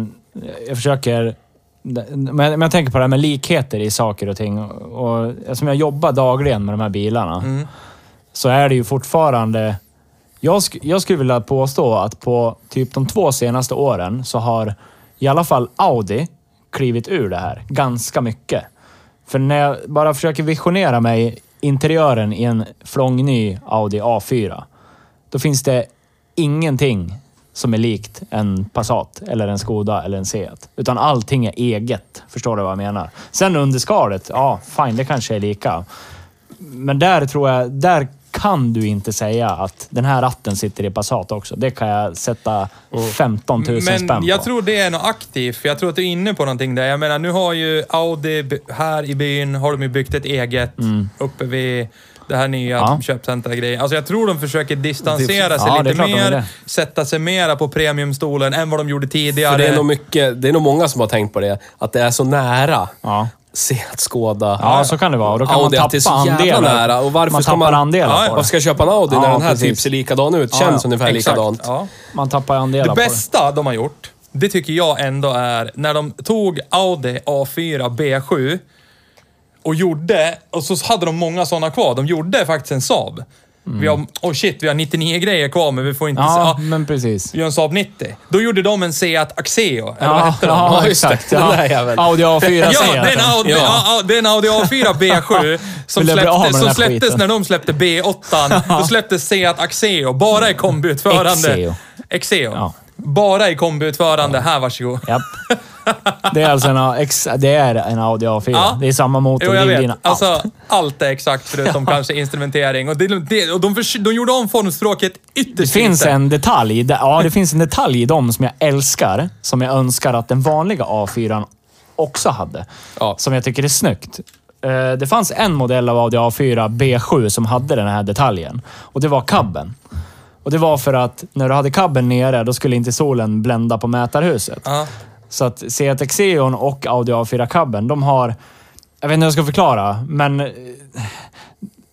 jag försöker... Men men jag tänker på det här med likheter i saker och ting. Och, eftersom jag jobbar dagligen med de här bilarna Mm. så är det ju fortfarande... Jag, sk jag skulle vilja påstå att på typ de två senaste åren så har i alla fall Audi klivit ur det här ganska mycket. För när jag bara försöker visionera mig interiören i en flångny Audi A4, då finns det ingenting som är likt en Passat, eller en Skoda eller en Seat. Utan allting är eget. Förstår du vad jag menar? Sen under skalet, ja, fine, det kanske är lika. Men där tror jag, där kan du inte säga att den här ratten sitter i Passat också. Det kan jag sätta 15 000 spänn men på. jag tror det är något aktivt, för jag tror att du är inne på någonting där. Jag menar, nu har ju Audi här i byn, har de ju byggt ett eget uppe vid det här nya Mm. Ja. köpcentra-grejen. Alltså jag tror de försöker distansera sig Ja, lite mer, sätta sig mera på premiumstolen än vad de gjorde tidigare. För det är nog mycket, det är nog många som har tänkt på det. Att det är så nära. Ja. Seat, Skåda. Ja, så kan det vara. Och då kan Audi, man att det är tappa så jävla andelar. nära. Och varför man ska tappar man- andelar Ja, Varför det. ska jag köpa en Audi när Ja, den här precis. typ ser likadan ut? Känns ja. ungefär Exakt, likadant. Ja. Man tappar andelar Det på det. bästa de har gjort, det tycker jag ändå är när de tog Audi A4 B7 och gjorde, och så hade de många sådana kvar, de gjorde faktiskt en Saab. Vi har, oh shit, vi har 99 grejer kvar, men vi får inte... Ja, Ja, men precis. vi har en Saab 90. Då gjorde de en Seat Axeo, eller vad Ja, hette de? [laughs] ja, Ja, exakt. Den Ja. [laughs] Audi A4 Ja, säger det är, en Audi, Ja. ja. ja, det är en Audi A4 [laughs] B7 som, den som släpptes skiten? när de släppte B8. Då släpptes Seat Axeo, bara i kombiutförande. Exeo. Exeo. Bara i kombiutförande. Här, varsågod. Japp. Det är alltså en, ex, det är en Audi A4. Ja. Det är samma motor, Jo, jag drivlina, vet. Alltså, allt. allt är exakt förutom [laughs] kanske instrumentering. Och, det, det, och de, förs- de gjorde om formspråket Det ytterst finns lite. en detalj, där- ja det finns en detalj i dem som jag älskar. Som jag önskar att den vanliga A4 också hade. Ja. Som jag tycker är snyggt. Eh, Det fanns en modell av Audi A4 B7 som hade den här detaljen. Och det var cabben. Och det var för att när du hade cabben nere, då skulle inte solen blända på mätarhuset. Ja. Så att Seat Xeon och Audi A4 cabben, de har... Jag vet inte hur jag ska förklara, men... eh,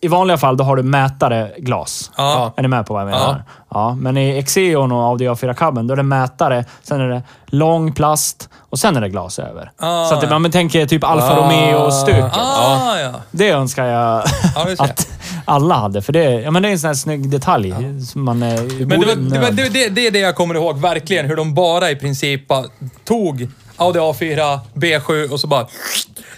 I vanliga fall, då har du mätare glas. Ja. Är ni med på vad jag menar? Ja. men i Xeon och Audi A4 cabben, då är det mätare, sen är det lång plast och sen är det glas över. Ah, så att det, ja. man tänker typ Alfa Romeo-stuket. Ah, ja. Det önskar Ja, jag. att alla hade, för det, ja, men det är en sån här snygg detalj. Som man, eh, Men det, var, det, var, det, det, är det jag kommer ihåg verkligen. Hur de bara i princip bara tog Audi A4, B7 och så bara...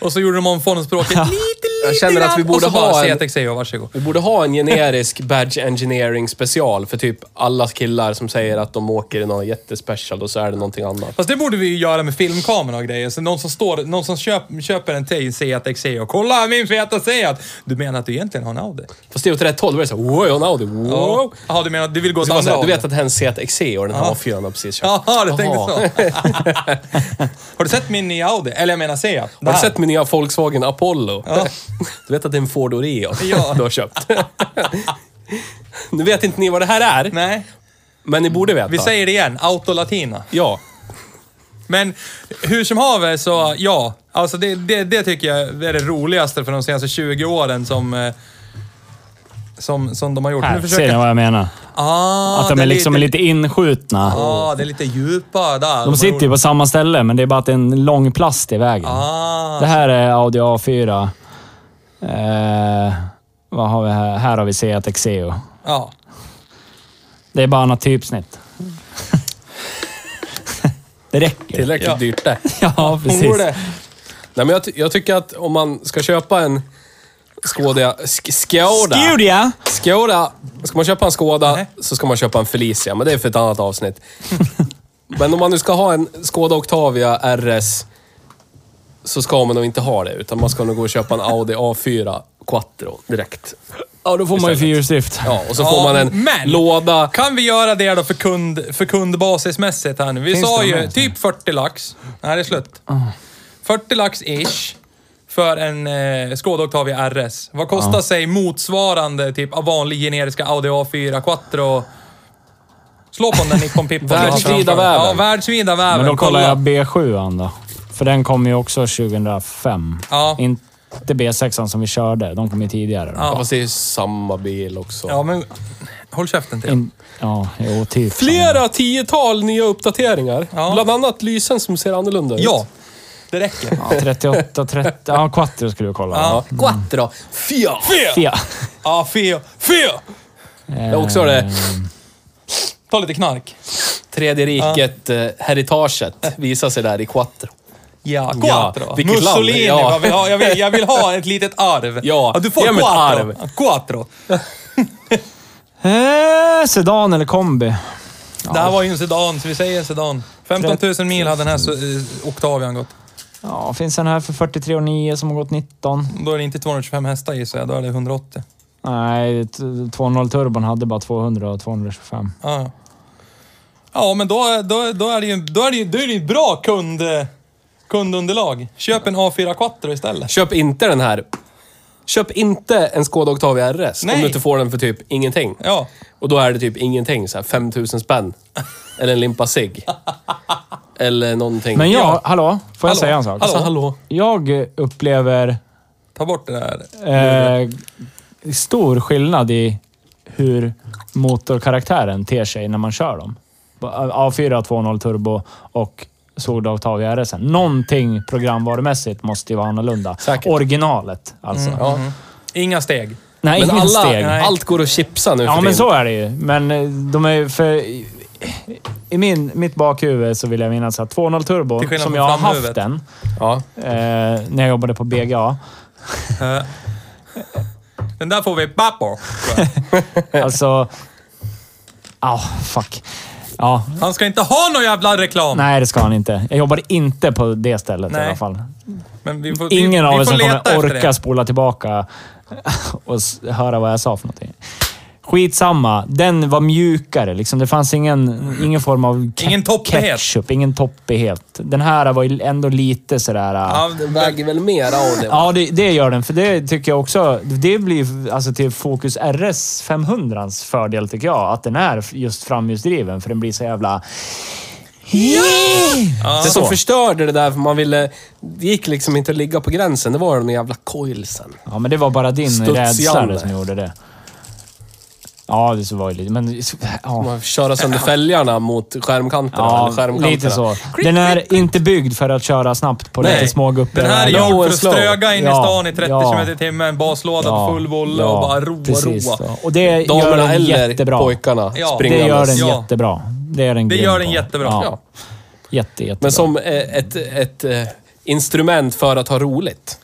Och så gjorde de om formspråket lite, lite Jag känner att vi borde och så bara ha en- varsågod. Vi borde ha en generisk [laughs] badge engineering special för typ alla killar som säger att de åker i något jättespecial och så är det någonting annat. Fast det borde vi ju göra med filmkamera och grejer. Så någon som, står, någon som köp, köper en till Seat Xeo. Kolla min feta Seat! Du menar att du egentligen har en Audi? Fast det är åt rätt håll. Då är det såhär, wow, jag har en Audi. Wow. Ja. Jaha, du menar du vill gå åt andra du vet att det här är en Seat Exeo den här Ja. A4 har precis köpt. Jaha, du tänkte så. [laughs] har du sett min nya Audi? Eller jag menar Seat. Har du sett min nya Volkswagen Apollo? Ja. Du vet att det är en Ford Oreo [laughs] Ja. du har köpt? [laughs] nu vet inte ni vad det här är, Nej, men ni borde veta. vi säger det igen. Autolatina. Ja. Men hur som haver så, ja. Alltså det, det, det tycker jag är det roligaste för de senaste 20 åren som, eh, som, som de har gjort. Här, Nu ser ni vad jag menar? Ah, att de det är liksom lite inskjutna. Ja, det är lite djupa där. De sitter ju på samma ställe, men det är bara att det är en lång plast i vägen. Ah, Det här är Audi A4. Eh, vad har vi här? Här har vi Seat Xeo. ja. Det är bara annat typsnitt. det räcker. Tillräckligt Ja. dyrt [laughs] det. Ja, precis. Borde. Nej, men jag, ty- jag tycker att om man ska köpa en Skoda... Sk Skoda. Skoda! Skoda. Ska man köpa en Skoda Nej. så ska man köpa en Felicia, men det är för ett annat avsnitt. men om man nu ska ha en Skoda Octavia RS så ska man nog inte ha det, utan man ska nog gå och köpa en Audi A4 Quattro direkt. Ja, då får man ju fyrhjulsdrift. Ja, och så Ja, får man en men- låda. Kan vi göra det då för, kund, för kundbasismässigt här nu? Vi Finns sa det ju typ 40 lax. Nej, det är slut. 40 lax ish för en eh, Skoda Octavia RS. Vad kostar sig motsvarande typ av vanlig generiska Audi A4 Quattro? Slå på den där Nippon Pippon. du [laughs] har Världsvida framför. väven. Ja, världsvida väven. Men då kollar Kolla. jag B7 då. För den kom ju också 2005. Ja. Inte B6 som vi körde. De kom ju tidigare. Ja. Fast det är ju samma bil också. Ja, men håll käften till. In, ja, jo, typ. Flera tiotal nya uppdateringar. Ja. Bland annat lysen som ser annorlunda ut. Ja, det räcker. Ja, 38, 30... Ja, Quattro skulle vi kolla. Ja. Ja. Quattro. Fia. Fia. Ja, feo. Feo! Det är också det Ta lite knark. tredje riket, eh, heritaget, visar sig där i Quattro. Ja, Ja, quattro. land? Mussolini. Ja. Jag, vill ha, jag, vill, jag vill ha ett litet arv. Ja, du får quattro. Quattro. [laughs] Eh, sedan eller kombi? Det här var ju en sedan, så vi säger sedan. 15 000 mil hade den här eh, Octavian gått. Ja, finns en här för 43,9 som har gått 19. Då är det inte 225 hästar gissar jag, då är det 180. Nej, t- 2.0 turbon hade bara 200 och 225. Ja, ja. ja men då, då, då är det ju då är det, ju- då är det ju bra kund, kundunderlag. Köp en A4 Quattro istället. Köp inte den här. Köp inte en Skoda Octavia RS Nej. om du inte får den för typ ingenting. Ja. Och då är det typ ingenting, så här 5000 spänn. [laughs] Eller en limpa cigg. Eller någonting. Men jag, Ja. hallå? Får jag Hallå? säga en sak? Hallå? Alltså hallå? Jag upplever Ta bort det där. eh, stor skillnad i hur motorkaraktären ter sig när man kör dem. A4 2.0 turbo och Skoda Octavia RS. Någonting programvarumässigt måste ju vara annorlunda. Säkert. Originalet alltså. Ja. Inga steg. Nej, Men ingen alla, steg. allt går att chipsa nu Ja, för men så är det ju. Men eh, de är för... I min, mitt bakhuvud så vill jag minnas att 2.0 turbo, som jag har haft den Ja. eh, när jag jobbade på BGA. Den där får vi papper. [laughs] Alltså... Ja, fuck. Ja, Han ska inte ha någon jävla reklam. nej det ska han inte. Jag jobbade inte på det stället i Nej. alla fall. Men vi får, Ingen vi, av vi er som kommer orka spola tillbaka och höra vad jag sa för någonting. Skitsamma. Den var mjukare. Liksom. Det fanns ingen, ingen form av ke- Ingen toppighet. ketchup. Ingen toppighet. Den här var ändå lite sådär... Ja, Ja, den väger väl mer av det. ja det, det gör den. För det tycker jag också... Det blir alltså till Focus RS 500s fördel, tycker jag. Att den är just framhjulsdriven. För den blir så jävla... Ja. Det som Så. förstörde det där, för man ville... Det gick liksom inte att ligga på gränsen. Det var de jävla coilsen. Ja, men det var bara din rädsla som gjorde det. Ja, det så var ju lite... Men... Ja. Man köra sönder fälgarna mot skärmkanterna. Ja, eller skärmkanterna. lite så. Den är inte byggd för att köra snabbt på Nej. lite små guppor. Den här är gjord för att ströga in i Ja, stan i 30 ja. km i timmen, baslåda Ja, på full volle ja, och bara roa, precis roa. så. Och det gör Damerna den eller jättebra. pojkarna Ja. Det gör den Ja. jättebra. Det är den Det gör den på. jättebra. Ja. Jätte, jättebra. Men som eh, ett, ett eh, instrument för att ha roligt.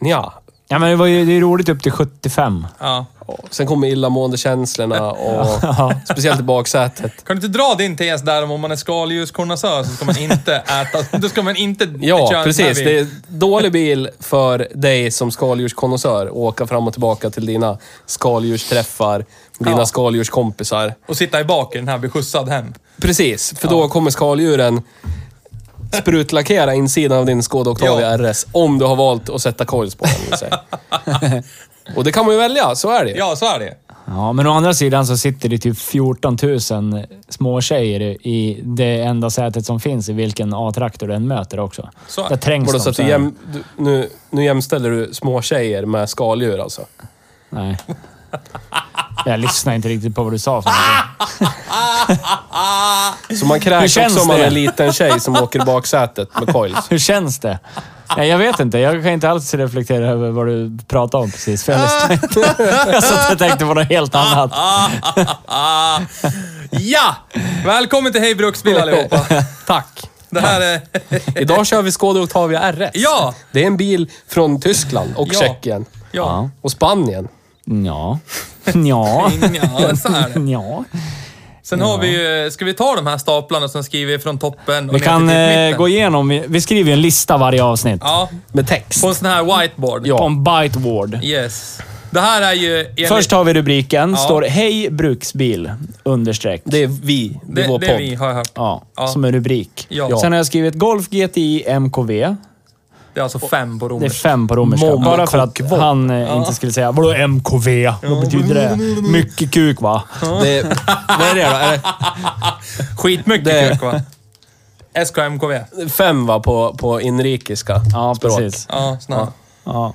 Ja. Ja, men det, var ju, det är roligt upp till 75. Ja. Sen kommer illamående-känslorna [laughs] och speciellt i baksätet. Kan du inte dra din tes där om om man är skaldjurskonnässör så ska man inte [laughs] äta... Då ska man inte Ja, precis. Det är dålig bil för dig som skaldjurskonnässör. att Åka fram och tillbaka till dina skaldjursträffar, dina Ja. skaldjurskompisar. Och sitta i bak i den här, bli skjutsad hem. Precis, för då kommer skaldjuren sprutlackera insidan av din Skoda Octavia RS. Om du har valt att sätta coils på den. [laughs] Och det kan man ju välja, så är det Ja, så är det. Ja, men å andra sidan så sitter det typ 14 000 småtjejer i det enda sätet som finns i vilken A-traktor den möter också. Så är Där det. trängs Vadå, de så att så du här. jäm, du, nu, nu jämställer du små tjejer med skaldjur alltså? Nej. Jag lyssnar inte riktigt på vad du sa för någonting. Så man Hur kräks känns också om man är en liten tjej som åker i baksätet med coils. Hur känns det? Nej, jag vet inte. Jag kan inte alls reflektera över vad du pratade om precis. För jag, [laughs] jag satt och tänkte på något helt annat. Ja! Välkommen till Hej Bruksbil allihopa. [laughs] Tack! Det här är... [laughs] Idag kör vi Skoda Octavia RS. Ja! Det är en bil från Tyskland och Ja. Tjeckien. Ja. Och Spanien. Ja. Ja. Ja, så är det. Ja. Sen har vi ju... Ska vi ta de här staplarna som skriver från toppen och Vi ner kan till eh, gå igenom. Vi vi skriver en lista varje avsnitt. Ja, Med text. på en sån här whiteboard. Ja. På en biteboard. Yes. Det här är ju... enligt- Först har vi rubriken. Ja. Står Hej bruksbil. Understreck. Det är vi. Det är det, vår det podd. vi har hört. Ja, Ja. som en rubrik. Ja. Sen har jag skrivit Golf GTI MKV. Det är alltså fem på Det är romerska. fem på romerska. Bara för att han eh, inte skulle säga Vadå MKV? Vad betyder det? Mycket kuk va? Det är, vad är det då? Är Skitmycket Det- kuk va? SKMKV. fem va, på, på inrikeska Ja, språk? precis. Ja, här. Ja.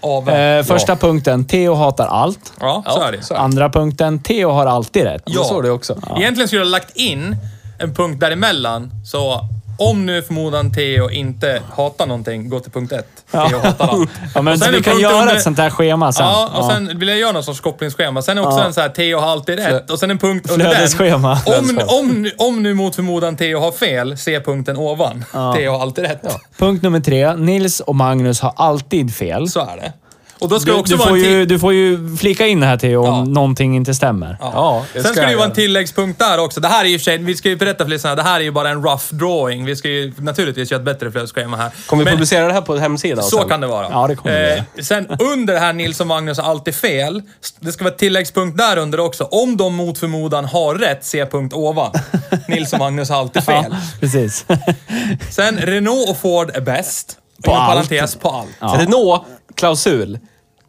AV. Eh, första punkten. Theo hatar allt. Ja, så är det. så är det. Andra punkten. Theo har alltid rätt. Ja. Ja. Så är det också. Egentligen skulle jag ha lagt in en punkt däremellan. Så om nu förmodan Theo inte hatar någonting, gå till punkt ett. Theo hatar allt. [laughs] Ja, men vi kan göra under- ett sånt här schema sen. Ja, och sen vill jag göra någon sorts kopplingsschema. Sen också Ja. en så här, Theo har alltid rätt. Och sen en punkt under den. Flödesschema. Om, Flödesschema. om, om nu mot förmodan Theo har fel, se punkten ovan. Theo har alltid rätt. Punkt nummer tre. Nils och Magnus har alltid fel. Så är det. Och då ska det Du, också du, vara får en till- ju, du får ju flika in det här Theo om Ja. någonting inte stämmer. Ja, det Sen ska det ju vara en tilläggspunkt där också. Det här är ju sig, vi ska ju berätta för lyssnarna, det här är ju bara en rough drawing. Vi ska ju naturligtvis göra ett bättre flödesschema här. Kommer vi Men publicera det här på hemsidan Så sen? kan det vara. Ja, det kommer vi Sen under det här Nils och Magnus har alltid fel. Det ska vara ett tilläggspunkt där under också. Om de mot förmodan har rätt, se punkt ovan. [laughs] Nils och Magnus har alltid fel. Ja, precis. Sen Renault och Ford är bäst. På allt. parentes, på allt. Ja. Renault klausul.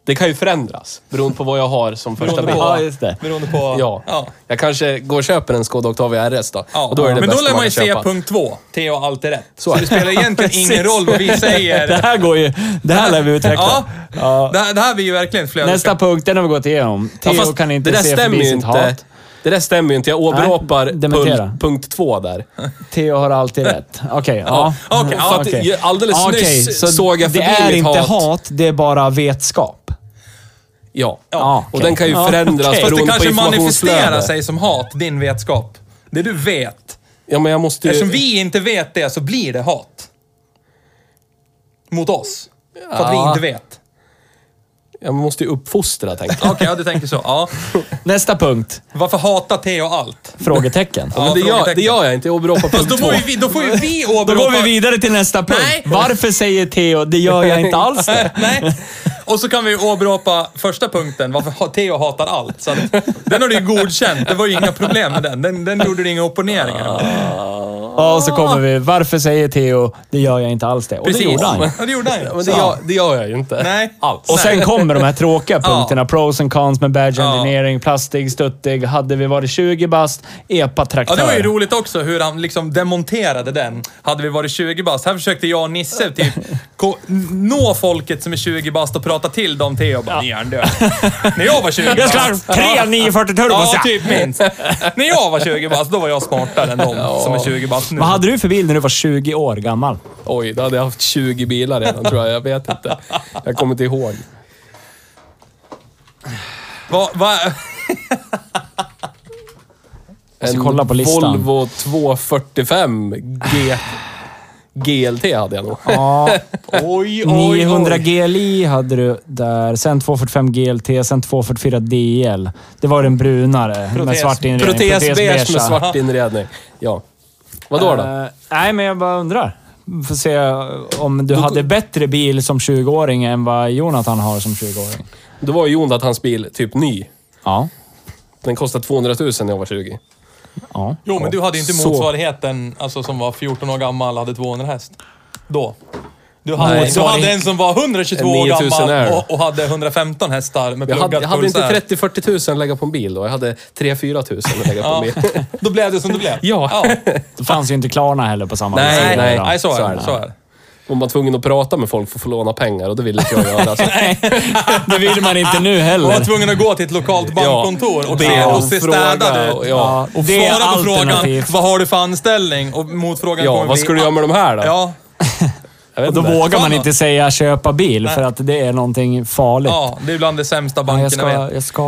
Det kan ju förändras beroende på vad jag har som första bil. på, Ja, just det. Beroende på... Ja. ja. Jag kanske går och köper en Skoda Octavia RS då. Ja, och då är det men då lär man ju köpa. punkt två. Theo har alltid rätt. Så, Så det spelar egentligen ingen roll vad vi säger. Det här går ju... Det här lär vi utveckla. Ja, Ja. Det, här, det här blir ju verkligen flödet. Nästa punkt, den har vi gått igenom. Ja, Theo fast kan inte det där se stämmer förbi ju sitt inte. hat. Det där stämmer ju inte. Jag åberopar punkt, punkt två där. [laughs] Theo har alltid rätt. Okej, ja. okej, ja, För att Okej. alldeles Okej, nyss så såg jag Det förbi är mitt inte hat. hat, det är bara vetskap. Ja. Ja, Och okej. den kan ju Ja, förändras. Fast det beroende på kanske manifesterar sig som hat, din vetskap. Det du vet. Ja, men jag måste ju... Eftersom vi inte vet det så blir det hat. Mot oss. För att vi Ja. inte vet. Jag måste ju uppfostra, tänkte jag. Okej, ja, du tänker så. Ja. [laughs] Nästa punkt. Varför hatar Theo allt? Frågetecken. Ja, men det, gör, det gör jag inte. Jag åberopar Fast punkt då två. får, ju vi, då får ju vi [laughs] Då åberopa... går vi vidare till nästa punkt. Nej. Varför säger Theo, det gör jag inte alls [laughs] det? Nej. Och så kan vi åberopa första punkten, varför Theo hatar allt. Så att, den har du ju godkänt, det var ju inga problem med den. Den, den gjorde du inga opponeringar. Och så kommer vi, varför säger Theo, det gör jag inte alls det? Och det gjorde han ju. Ja, det gjorde han ju. Men det, gör, det gör jag ju inte. Nej. Alls. Och sen kommer de här tråkiga Ja. punkterna. Pros and cons med badge Ja. engineering, plastig, stuttig. Hade vi varit 20 bast, epa-traktör. Ja, det var ju roligt också hur han liksom demonterade den. Hade vi varit 20 bast. Här försökte jag och Nisse typ [laughs] nå folket som är 20 bast och prata till dem. Theo bara, ni är hjärndöd. När jag var 20 Jag ska ha bast. tre 940 turbo. Ja, typ minst. När jag var 20 bast, då var jag smartare än de som är 20 bast nu. Vad hade du för bil när du var 20 år gammal? Oj, då hade jag haft 20 bilar redan tror jag. Jag vet inte. Jag kommer inte ihåg. Va, va? En kolla på listan. Volvo 245 G... GLT hade jag nog. Ja, [laughs] Oj, oj, 900 oj. GLI hade du där. Sen 245 GLT, sen 244 DL. Det var den brunare med Protes. svart inredning. Protesbeige med Protesbeige. svart inredning. Ja. Vadå då? Eh, nej, men jag bara undrar. Får se om du hade bättre bil som 20-åring än vad Jonathan har som 20-åring. Då var ju Jonathans bil typ ny. Ja. Den kostade 200 000 när jag var 20. Ja. Jo, men du hade ju inte Så. motsvarigheten, alltså som var 14 år gammal hade 200 häst. Då. Du hade, Nej. du hade en som var 122 En år 9000 gammal och, och hade 115 hästar med Jag hade, pluggat jag hade inte pulsär. 30-40 000 att lägga på en bil då. Jag hade 3-4 000 att lägga på en Ja, bil. [laughs] då blev det som det blev. Ja. Det fanns ju inte Klarna heller på samma Nej, vis. Nej, nej. nej, nej, så är det. Så är det. Man var tvungen att prata med folk för att få låna pengar och det ville inte jag göra. [laughs] Så. [laughs] Det vill man inte nu Man var heller. tvungen att gå till ett lokalt bankkontor och, be och och se fråga städad ut. och- ja. Och det är svara på frågan, alternativt. vad har du för anställning? Och motfrågan Ja, kommer vad bli... ska du göra med de här då? Ja, Och då inte. vågar man inte säga köpa bil för att det är någonting farligt. ja, det är bland det sämsta Ja, bankerna jag, ska, vet. jag ska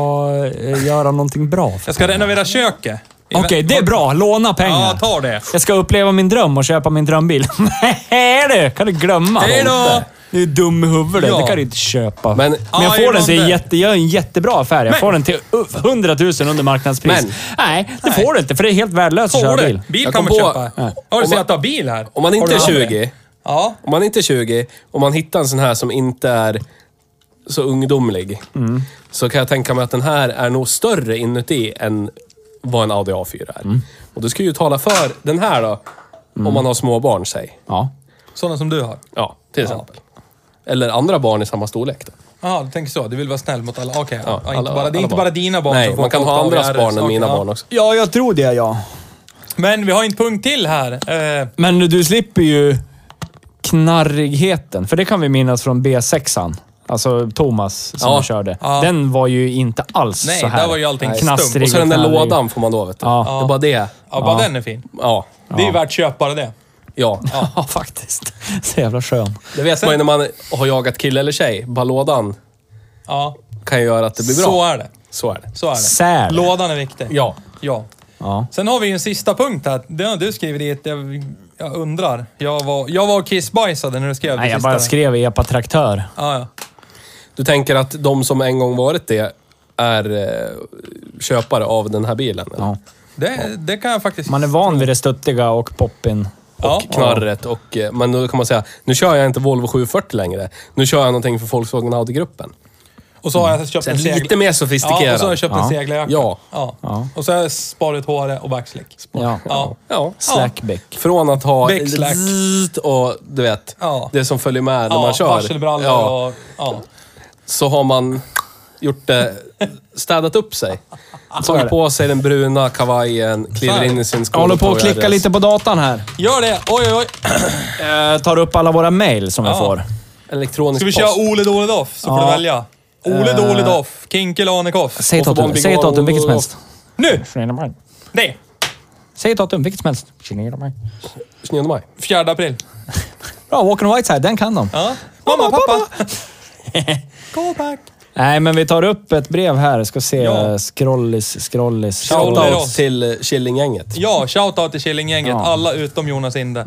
eh, göra någonting bra. för Jag ska renovera köket. Okej, det är bra. Låna pengar. Ja, ta det. Jag ska uppleva min dröm och köpa min drömbil. [laughs] Nej du, kan du glömma. Hej då! Du är dum i huvudet. Ja. Det kan du inte köpa. Men- Men jag Ja, får den till jätte, jag är en jättebra affär. Jag Men- får den till uh, 100 000 under marknadspris. Men- Nej, det får du inte för det är helt värdelöst att köra bil. Bil Jag kan man på- köpa. Ja. Har du Om sett man- att du har bil här? Om man inte är du aldrig? 20, Ja. om man inte är 20, om man hittar en sån här som inte är så ungdomlig, Mm. så kan jag tänka mig att den här är nog större inuti än vad en Audi A4 är. Mm. Och du ska ju tala för den här då, om man har småbarn, säg. Ja. Sådana som du har. Ja, till exempel. Eller andra barn i samma storlek då. Jaha, du tänker så. Du vill vara snäll mot alla. Okej, ja, Ja, inte alla- bara, det är alla inte barn. bara dina barn Nej, som får man kan åka ha av andras barn än mina barn också. Ja, jag tror det ja. Men vi har en punkt till här. Eh, Men du slipper ju knarrigheten. För det kan vi minnas från B6an. Alltså Thomas som Ja. du körde. Ja. Den var ju inte alls Nej, så här. där var ju allting stumt. knastrig Och så den där knarrig. lådan får man då, vet du. Ja. Det är bara det. ja, bara Ja. den är fin. Ja. Det är ju värt köp bara det. Ja. [laughs] Ja, faktiskt. [laughs] Så jävla skön. Det vet man ju när man har jagat kille eller tjej. Bara lådan Ja, kan ju göra att det blir bra. så är det. Så är det. Så är det. Säl. Lådan är viktig. Ja. Ja. Ja. Sen har vi ju en sista punkt här. Det har du skrivit dit. Jag, jag undrar. Jag var, jag var kissbajsade när du skrev det Nej, jag sista. bara skrev epa-traktör. Ja, ja. Du tänker att de som en gång varit det är eh, köpare av den här bilen? eller? Ja. Det, det kan jag faktiskt... Man är van vid det stuttiga och poppin. Ja. Och knarret och... eh, Men då kan man säga, nu kör jag inte Volvo 740 längre. Nu kör jag någonting för Volkswagen Audi-gruppen. Och så har jag köpt Så en lite segel... mer Ja, sofistikerad. och så har jag köpt en Ja. seglarjacka. Ja. ja. Ja. Och så har jag sparat håret och backslick. Ja. Ja. Ja. Slackback. Från att ha Big slack. zzzt och du vet, Ja. det som följer med när Ja, man kör. varselbrallor Ja, och... Ja. så har man gjort det, städat upp sig. Tagit på sig den bruna kavajen, kliver in i sin Jag håller på att klicka lite på datan här. Gör det! Oj, oj, oj. Jag tar upp alla våra mail som vi Ja. får. Elektronisk Ska vi post. köra Ole Dole Doff så får Ja. du välja. Ole Eh. Dole Doff, Kinkel Anekoff. Säg ett datum, säg ett datum, vilket som helst. Nu! Det! Säg ett datum, vilket som helst. 29 maj. 4 april. [laughs] Bra, Walking on Whiteside, den kan de. Ja. Mamma, pappa! Call [laughs] back. Nej, men vi tar upp ett brev här. Ska se. Ja. Scrollis, scrollis. Shoutout oss. till eh, Killinggänget. [laughs] Ja, shoutout till Killinggänget. Ja. Alla utom Jonas Inde.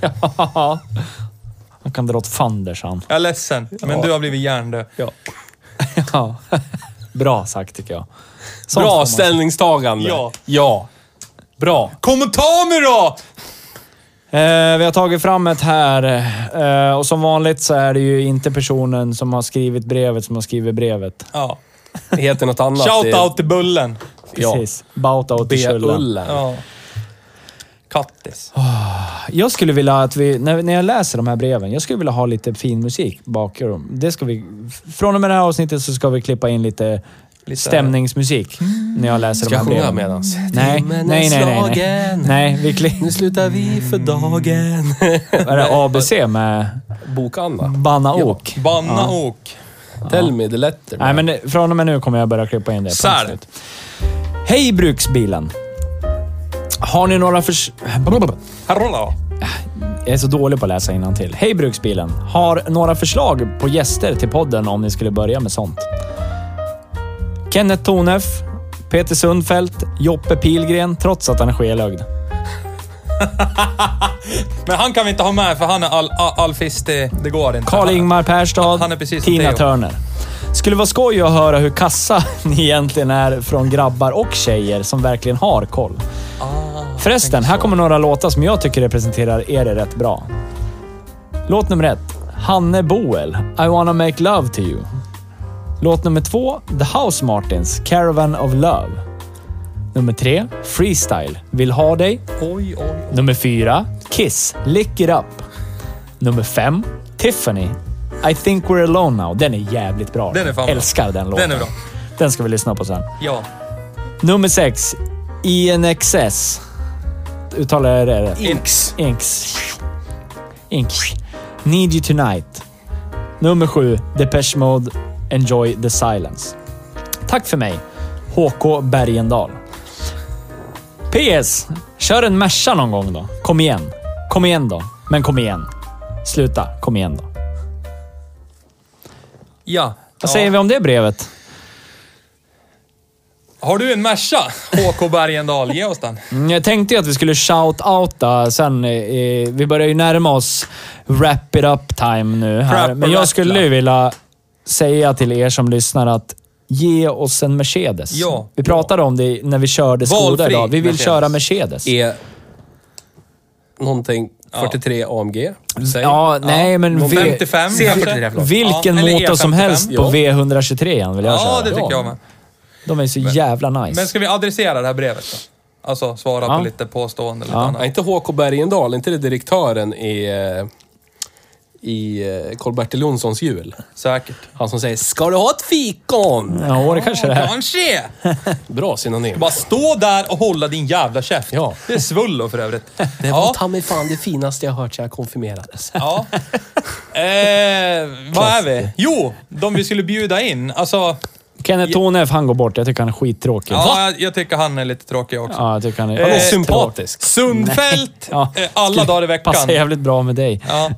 Ja. Han kan dra åt fanders han. Jag är ledsen, men du har blivit hjärndöd. Ja. [laughs] Ja. Bra sagt tycker jag. Sånt får Bra man- ställningstagande. Ja. Ja. Bra. Kom och ta mig då! Eh, vi har tagit fram ett här eh, och som vanligt så är det ju inte personen som har skrivit brevet som har skrivit brevet. Ja. Det heter något annat. Shoutout till Bullen. Ja. Precis. Bauta till Kullen. B-Ullen. Ja. Kattis. Jag skulle vilja att vi, när, när jag läser de här breven, jag skulle vilja ha lite fin musik bakom. Det ska vi, från och med det här avsnittet så ska vi klippa in lite, Lite- stämningsmusik när jag läser Ska de jag här sjunga breven. medans? Nej, Timmen är nej, nej, nej, nej. slagen. Nej, vi kli- Nu slutar vi för dagen. [laughs] Är det ABC med Bok-Anna. Banna Ok? Banna Ja. ok. Tell me the letter. Nej, men från och med nu kommer jag börja klippa in det. Slut. Hej Bruksbilen! Har ni några förs... Jag är så dålig på att läsa till. Hej Bruksbilen! Har några förslag på gäster till podden om ni skulle börja med sånt? Kenneth Tonef, Peter Sundfelt, Joppe Pilgren, trots att han är skelögd. [laughs] Men han kan vi inte ha med för han är all, all, alfistig. Det går inte. Karl-Ingmar Perstad, Han är precis Tina. Turner. Skulle vara skoj att höra hur kassa [laughs] ni egentligen är från grabbar och tjejer som verkligen har koll. Ah, Förresten, här kommer några låtar som jag tycker representerar er rätt bra. Låt nummer ett. Hanne Boel, I wanna make love to you. Låt nummer två. The House Martins, Caravan of Love. Nummer tre. Freestyle, Vill ha dig. Oj, oj. Nummer fyra. Kiss, Lick it up. Nummer fem. Tiffany, I think we're alone now. Den är jävligt bra. Den är fan bra. Älskar den låten. Den är bra. Den ska vi lyssna på sen. Ja. Nummer sex. INXS. Uttalar jag det rätt? Inks. Inks. Inks. Need you tonight. Nummer sju. Depeche Mode. Enjoy the silence. Tack för mig. HK Bergendal. PS. Kör en Merca någon gång då. Kom igen. Kom igen då. Men kom igen. Sluta. Kom igen då. Ja. Vad säger vi om det brevet? Har du en Merca? HK Bergendal, ge oss den. Mm, Jag tänkte ju att vi skulle shout-outa sen. Eh, vi börjar ju närma oss wrap it up time nu här. Men jag skulle ju vilja säga till er som lyssnar att ge oss en Mercedes. Ja. Vi pratade om det när vi körde Skoda idag. Vi vill Mercedes. köra Mercedes. Är någonting 43 AMG. Säg. Ja, nej men... Vi- 55 C43, kanske? förlåt. Vilken Ja, motor som E55. helst på Ja. V123 vill jag Ja, köra. det tycker jag med. De är så jävla nice. Men ska vi adressera det här brevet då? Alltså svara Ja. på lite påståenden eller Ja. annat. Nej, inte HK Bergendahl, inte det direktören i, eh, i eh, Karl-Bertil Jonssons jul. Säkert. Han som säger “Ska du ha ett fikon?” Ja, det kanske det är. Kanske! [laughs] Bra synonym. Bara stå där och hålla din jävla käft. Ja. Det är svullo för övrigt. [laughs] Det var Ja. ta mig fan det finaste jag hört sedan jag konfirmerades. ja. Eh, vad är vi? Jo, de vi skulle bjuda in. Alltså, Kenneth Tonef, han går bort. Jag tycker han är skittråkig. ja, jag, jag tycker han är lite tråkig också. Ja, jag tycker han är... Han är Eh, sympatisk. Sundfält, Ja. eh, alla dagar i veckan. Passar jävligt bra med dig. Ja.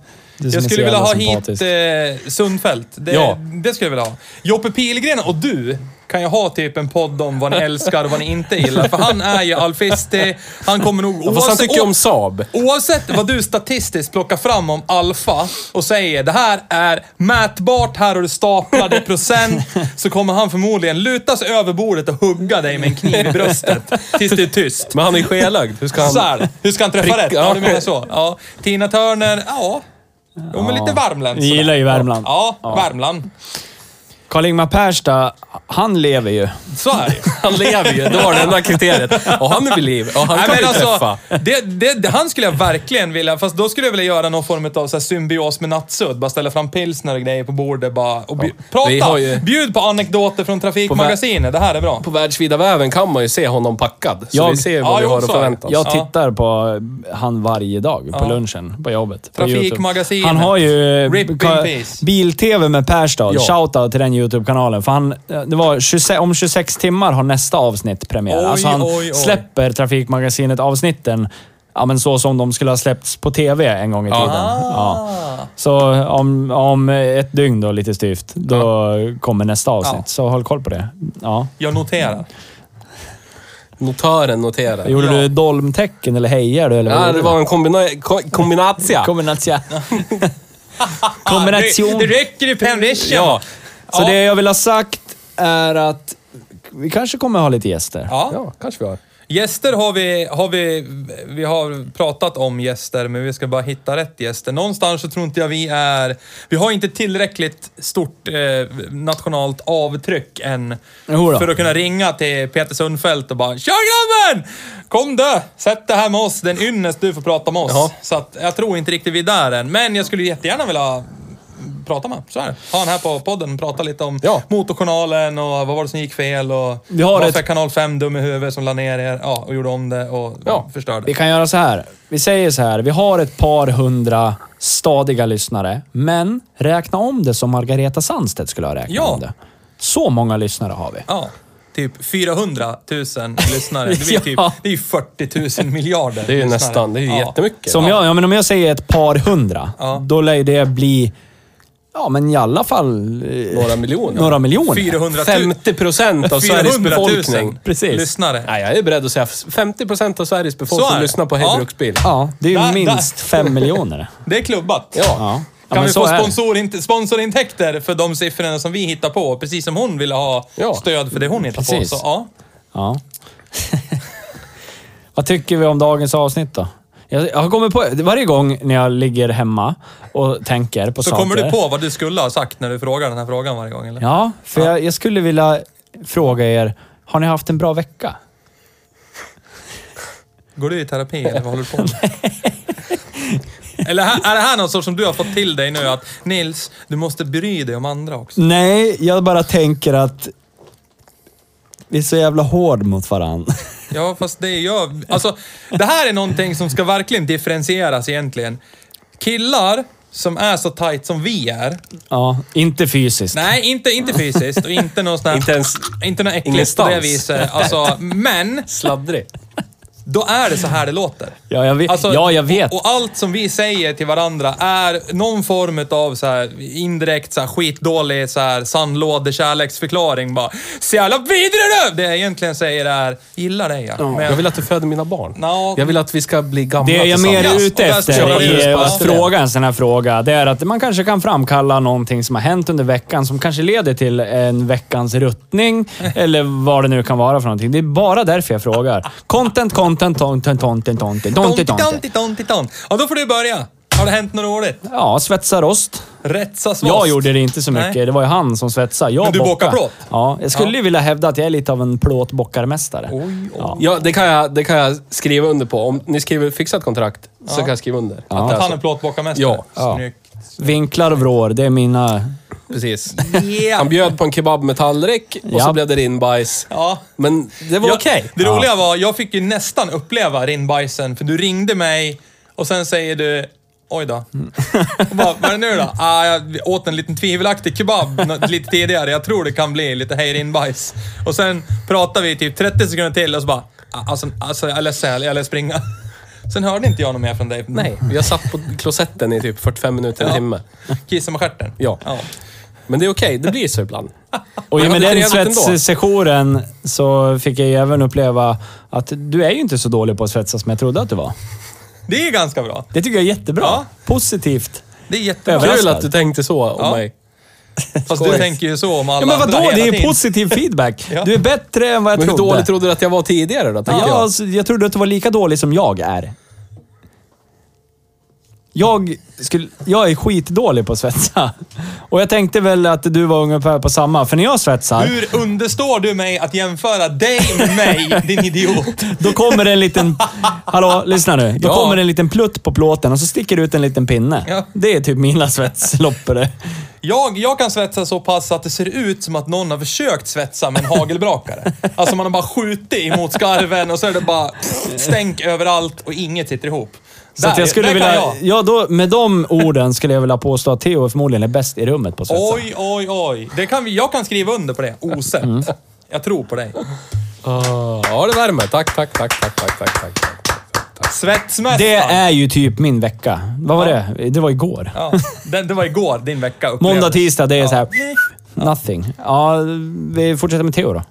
Jag skulle vilja ha hit eh, Sundfält. Det, Ja. det skulle jag vilja ha. Joppe Pilgren och du kan ju ha typ en podd om vad ni [laughs] älskar och vad ni inte gillar. För han är ju alfistig. Han kommer nog... Fast han tycker om Saab. Oavsett vad du statistiskt plockar fram om alfa och säger det här är mätbart, här har du staplade procent, så kommer han förmodligen luta sig över bordet och hugga dig med en kniv i bröstet tills det är tyst. Men han är skelögd. Hur ska han... Så här, hur ska han träffa rätt? Ja, ja. du menar så. Ja. Tina Turner, ja. Jo, men lite Värmland. Vi gillar ju Värmland. Ja, Värmland. Karl-Ingmar Perstad, han lever ju. Så är det. [laughs] Han lever ju. Det var det enda kriteriet. Och han är vid liv. Och han Nej, kan vi alltså, träffa. det, det, han skulle jag verkligen vilja, fast då skulle jag vilja göra någon form av så här symbios med Nattsudd. Bara ställa fram pilsner och grejer på bordet bara, och bju, prata! vi har ju- Bjud på anekdoter från Trafikmagasinet. Det här är bra. På världsvida väven kan man ju se honom packad. Så Jag- vi ser Ja, vad vi jo, har att förvänta oss. Jag Ja. tittar på han varje dag på lunchen på jobbet. Trafikmagasinet. Han har ju bil-tv med Perstad. Ja. Shoutout till den YouTube-kanalen. För han, det var 26, om 26 timmar har nästa avsnitt premiär. Oj, alltså han oj, oj. släpper Trafikmagasinet-avsnitten Ja, men så som de skulle ha släppts på TV en gång i tiden. Ja. Så om, om ett dygn då, lite styvt, då kommer nästa avsnitt. Ja. Så håll koll på det. Ja. Jag noterar. Notören noterar. Gjorde Ja. du dolmtecken eller hejar du? Eller Ja, det var en kombina- ko- kombinatia. [laughs] Kombination. Kombination. Det, det räcker i permission. Ja. Så Ja. det jag vill ha sagt är att vi kanske kommer ha lite gäster. Ja. ja, kanske vi har. Gäster har vi, har vi... Vi har pratat om gäster, men vi ska bara hitta rätt gäster. Någonstans så tror inte jag vi är... Vi har inte tillräckligt stort eh, nationellt avtryck än. Jo då. För att kunna ringa till Peter Sundfeldt och bara “Tja grabben! Kom du! Sätt dig här med oss. Det är en ynnest du får prata med oss.” Ja. Så att, jag tror inte riktigt vi är där än. Men jag skulle jättegärna vilja prata med. Så är det. Ha han här på podden och prata lite om Ja. Motorkanalen och vad var det som gick fel och Vi har varför ett- kanal 5 dum i huvudet som la ner er ja, och gjorde om det och Ja. förstörde. Vi kan göra så här. Vi säger så här. Vi har ett par hundra stadiga lyssnare, men räkna om det som Margareta Sandstedt skulle ha räknat Ja. om det. Så många lyssnare har vi. Ja. Typ 400 000 [laughs] lyssnare. Det, blir typ, Ja. det är ju 40 000 miljarder Det är ju lyssnare. nästan, det är ju ja. jättemycket. Så om jag, ja, men om jag säger ett par hundra, Ja. då lär det bli, ja men i alla fall... eh, Några miljoner. Några miljoner. 400 000, 50 procent av Sveriges 400 000 befolkning. Precis. lyssnare. Nej, jag är beredd att säga 50 procent av Sveriges Så befolkning det. lyssnar på Ja. Hej Bruksbil. Ja, det är ju Där- minst fem miljoner. [laughs] Det är klubbat. Ja. Ja. Ja, Kan men vi så få är det. sponsorint- sponsorintäkter för de siffrorna som vi hittar på? Precis som hon ville ha Ja. stöd för det hon hittar Precis. på. Så, ja. Ja. [laughs] Vad tycker vi om dagens avsnitt då? Jag, jag har kommit på, varje gång när jag ligger hemma och tänker på Så saker. kommer du på vad du skulle ha sagt när du frågar den här frågan varje gång, eller? Ja, för Jag, jag skulle vilja fråga er, har ni haft en bra vecka? Går du i terapi eller vad håller du på med? [laughs] Eller är det här något sorts som du har fått till dig nu? Att Nils, du måste bry dig om andra också. Nej, jag bara tänker att vi är så jävla hård mot varandra. Ja, fast det gör... Alltså, det här är någonting som ska verkligen differentieras egentligen. Killar som är så tight som vi är. Ja, inte fysiskt. Nej, inte, inte fysiskt och inte något sånt här, Inte ens Inte något äckligt på det viset. Alltså, men sladdrig. då är det så här det låter. Ja, jag vet. Alltså, ja, jag vet. Och, och allt som vi säger till varandra är någon form av så här indirekt så här skitdålig så här sandlådekärleksförklaring bara. Så jävla vidrig du! Det jag egentligen säger är, gillar dig ja. Men Jag vill att du föder mina barn. Nå. Jag vill att vi ska bli gamla Det jag är mer tillsammans. ute jag efter i att fråga en sån här fråga, det är att man kanske kan framkalla någonting som har hänt under veckan som kanske leder till en veckans ruttning [laughs] eller vad det nu kan vara för någonting. Det är bara därför jag frågar. Content, content, content, content, content, content, content. Tontitontiton. Ja, då får du börja. Har det hänt något roligt? Ja, svetsa rost. Rätsa svast. Jag gjorde det inte så mycket. Nej. Det var ju han som svetsade. Jag Men du bockade. bockar plåt? Ja, jag skulle ju vilja hävda att jag är lite av en plåtbockarmästare. Oj, oj. Ja. Ja, det kan, jag, det kan jag skriva under på. Om ni skriver fixat kontrakt så kan jag skriva under. Att Att han är plåtbockarmästare? Ja. Ja. Snyggt. Vinklar och vrår, det är mina... Precis. Yeah. Han bjöd på en kebab med tallrik och så blev det rinnbajs. Ja. Men det var Ja, okej. Det roliga var, jag fick ju nästan uppleva rinnbajsen, för du ringde mig och sen säger du Oj då. Och bara, vad är det nu då? Ah, jag åt en liten tvivelaktig kebab nå- lite tidigare. Jag tror det kan bli lite hej rinnbajs. Och sen pratar vi typ 30 sekunder till och så bara, ah, alltså, alltså jag är ledsen, jag lär springa. Sen hörde inte jag något mer från dig. Nej, jag satt på klosetten i typ 45 minuter, en Ja. timme. Kissa med stjärten. Ja. Men det är okej, det blir så ibland. Och Men med det var den svetssessionen så fick jag ju även uppleva att du är ju inte så dålig på att svetsa som jag trodde att du var. Det är ganska bra. Det tycker jag är jättebra. Ja. Positivt. Det är jättebra. Kul att du tänkte så om Ja. mig. Fast du tänker ju så om alla Ja, men vadå? Det är ju tiden. positiv feedback. [laughs] Ja. Du är bättre än vad jag Men hur trodde. dåligt trodde du att jag var tidigare då, tänker Ja, jag? alltså, jag trodde att du var lika dålig som jag är. Jag, skulle, jag är skitdålig på att svetsa. Och jag tänkte väl att du var ungefär på samma, för när jag svetsar, Hur understår du mig att jämföra dig med mig, din idiot? [laughs] då kommer det en liten... Hallå, lyssna nu. Då Ja. kommer det en liten plutt på plåten och så sticker det ut en liten pinne. Ja. Det är typ mina svetsloppare. Jag, jag kan svetsa så pass att det ser ut som att någon har försökt svetsa med en hagelbrakare. Alltså man har bara skjutit emot skarven och så är det bara stänk överallt och inget sitter ihop. Så där, jag skulle vilja... Jag. Ja, då, med de orden skulle jag vilja påstå att Theo förmodligen är bäst i rummet på svetsa. Oj, oj, oj. Det kan vi, jag kan skriva under på det, osett. Mm. Jag tror på dig. Oh, ja, det värmer. Tack, tack, tack, tack, tack, tack, tack. tack. Svetsmässan. Det är ju typ min vecka. Vad var ja. det? Det var igår. Ja, det, det var igår, din vecka. Upplevdes. Måndag, tisdag, det är ja. så här... Nothing. Ja, vi fortsätter med Theo då.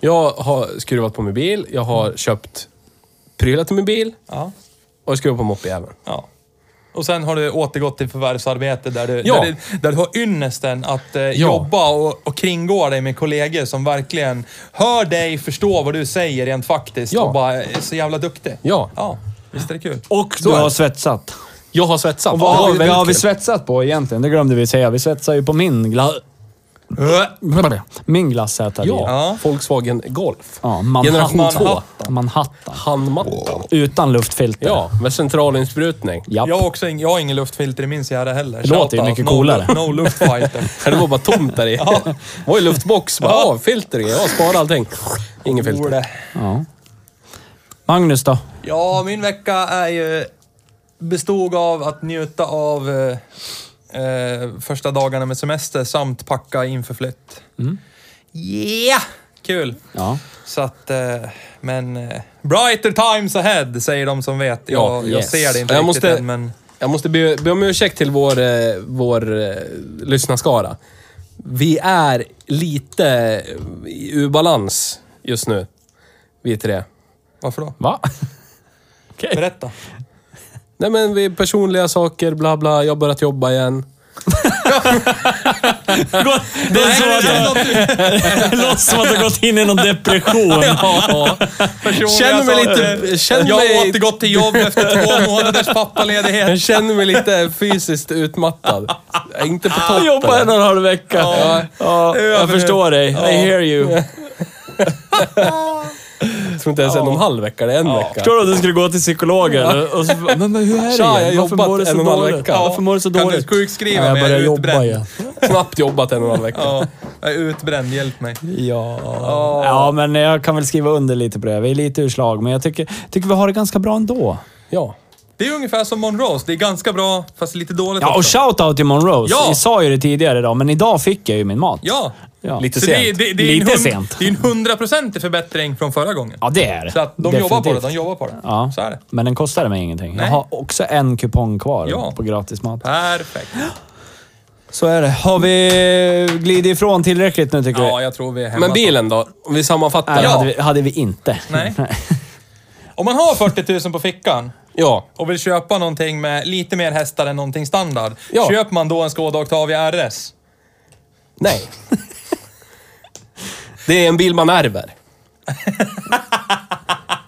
Jag har skruvat på min bil. Jag har köpt prylar till min bil. Ja och jag skruvat på moppejäveln. ja. Och sen har du återgått till förvärvsarbete där du, Ja. där du, där du har ynnesten att eh, jobba och, och kringgå dig med kollegor som verkligen hör dig, förstår vad du säger rent faktiskt Ja. och bara är så jävla duktig. Ja. Ja, visst är det kul? Och du har svetsat. Jag har svetsat. Och vad har, vi, vad har vi svetsat på egentligen? Det glömde vi säga. Vi svetsar ju på min, gla min glassätarbil. Ja, Ja. Volkswagen Golf. Ja, Manhattan. Generation 2. Manhattan. Manhattan. Handmattan. Utan luftfilter. Ja, med centralinsprutning. Japp. Jag har, också, ing- jag har ingen luftfilter i min Sierra heller. Det låter ju mycket no, coolare. No luftfighter. [laughs] Det var bara tomt där i. Det var ju luftbox. Bara, ja. filter i. Ja, spara allting. Ingen filter. Ja. Magnus då? Ja, min vecka är ju bestod av att njuta av eh, eh, första dagarna med semester samt packa inför flytt. Mm. Yeah! Kul! Ja. Så att, eh, men... Eh, brighter times ahead, säger de som vet. Jag, Ja, jag yes. ser det inte Jag riktigt måste- än, men... Jag måste be, be om ursäkt till vår, eh, vår eh, lyssnarskara. Vi är lite i ur balans just nu. Vi tre. Varför då? Va? [laughs] Berätta. Nej men vi personliga saker, bla bla. Jag har börjat jobba igen. [laughs] Det är så att det [laughs] låter som att du har gått in i någon depression. Ja. Känner mig lite... Känner Jag har mig, återgått till jobb efter två månaders pappaledighet. jag känner mig lite fysiskt utmattad. Jag är inte på toppen. Jag jobbar en och en halv vecka. Ja. Ja, jag förstår dig. I hear you. [laughs] Jag tror inte ens en och en halv vecka, det är en vecka. Förstår du att du skulle gå till psykologen och så, [laughs] men, men hur är det Tja, jag har igen? Varför jobbat mår du så en och en halv dåligt? vecka. Varför mår du så Kan du dåligt? sjukskriva Ja, jag mig? börjar är jobba utbränd. igen. Knappt jobbat en och en halv vecka. Ja, jag är utbränd. Hjälp mig. Ja. ja, men jag kan väl skriva under lite på det. Vi är lite ur slag, men jag tycker, tycker vi har det ganska bra ändå. Ja. Det är ungefär som Monrose. Det är ganska bra, fast lite dåligt Ja, och också. shout-out till Monrose. Ja. Jag sa ju det tidigare idag, men idag fick jag ju min mat. Ja. Ja. Lite Så det, sent. det, det är Lite en hund- sent. Det är en hundraprocentig förbättring från förra gången. Ja, det är det. Så att de jobbar på det, de jobbar på det. Ja. Så är det. Men den kostade mig ingenting. Nej. Jag har också en kupong kvar Ja. på gratis mat. Perfekt. Så är det. Har vi glidit ifrån tillräckligt nu tycker Ja, vi? jag tror vi är hemma. Men bilen då? Om vi sammanfattar. Nej, det Ja. hade, vi, hade vi inte. Nej. [laughs] Om man har 40 000 på fickan Ja. och vill köpa någonting med lite mer hästar än någonting standard. Ja. Köper man då en Skoda Octavia RS? Nej. Det är en bil man ärver.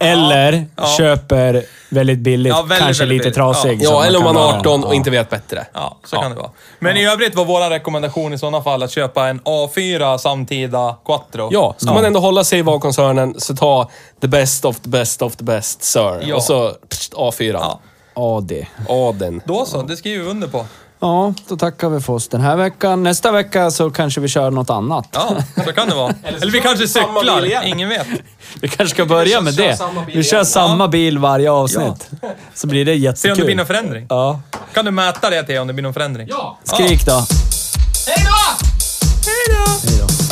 Eller köper väldigt billigt, Ja, väldigt, kanske väldigt lite billigt. trasig. Ja, som eller om man är ha. 18 och Ja. inte vet bättre. Ja, så kan det vara. Men i övrigt var vår rekommendation i sådana fall att köpa en A4 samtida Quattro. Ja, ska man ändå hålla sig i VAG-koncernen så ta the best of the best of the best, sir. Ja. Och så pst, A4. Ja. AD. Aden. Då så, det skriver vi under på. Ja, då tackar vi för oss den här veckan. Nästa vecka så kanske vi kör något annat. Ja, så kan det vara. [laughs] Eller vi kanske cyklar, ingen vet. [laughs] Vi kanske ska börja med det. Vi kör igen. samma bil varje avsnitt. Så blir det Se om jättekul. det blir någon förändring. Ja. Kan du mäta det till om det blir någon förändring? Ja. Skrik då. Hej då! Hej då.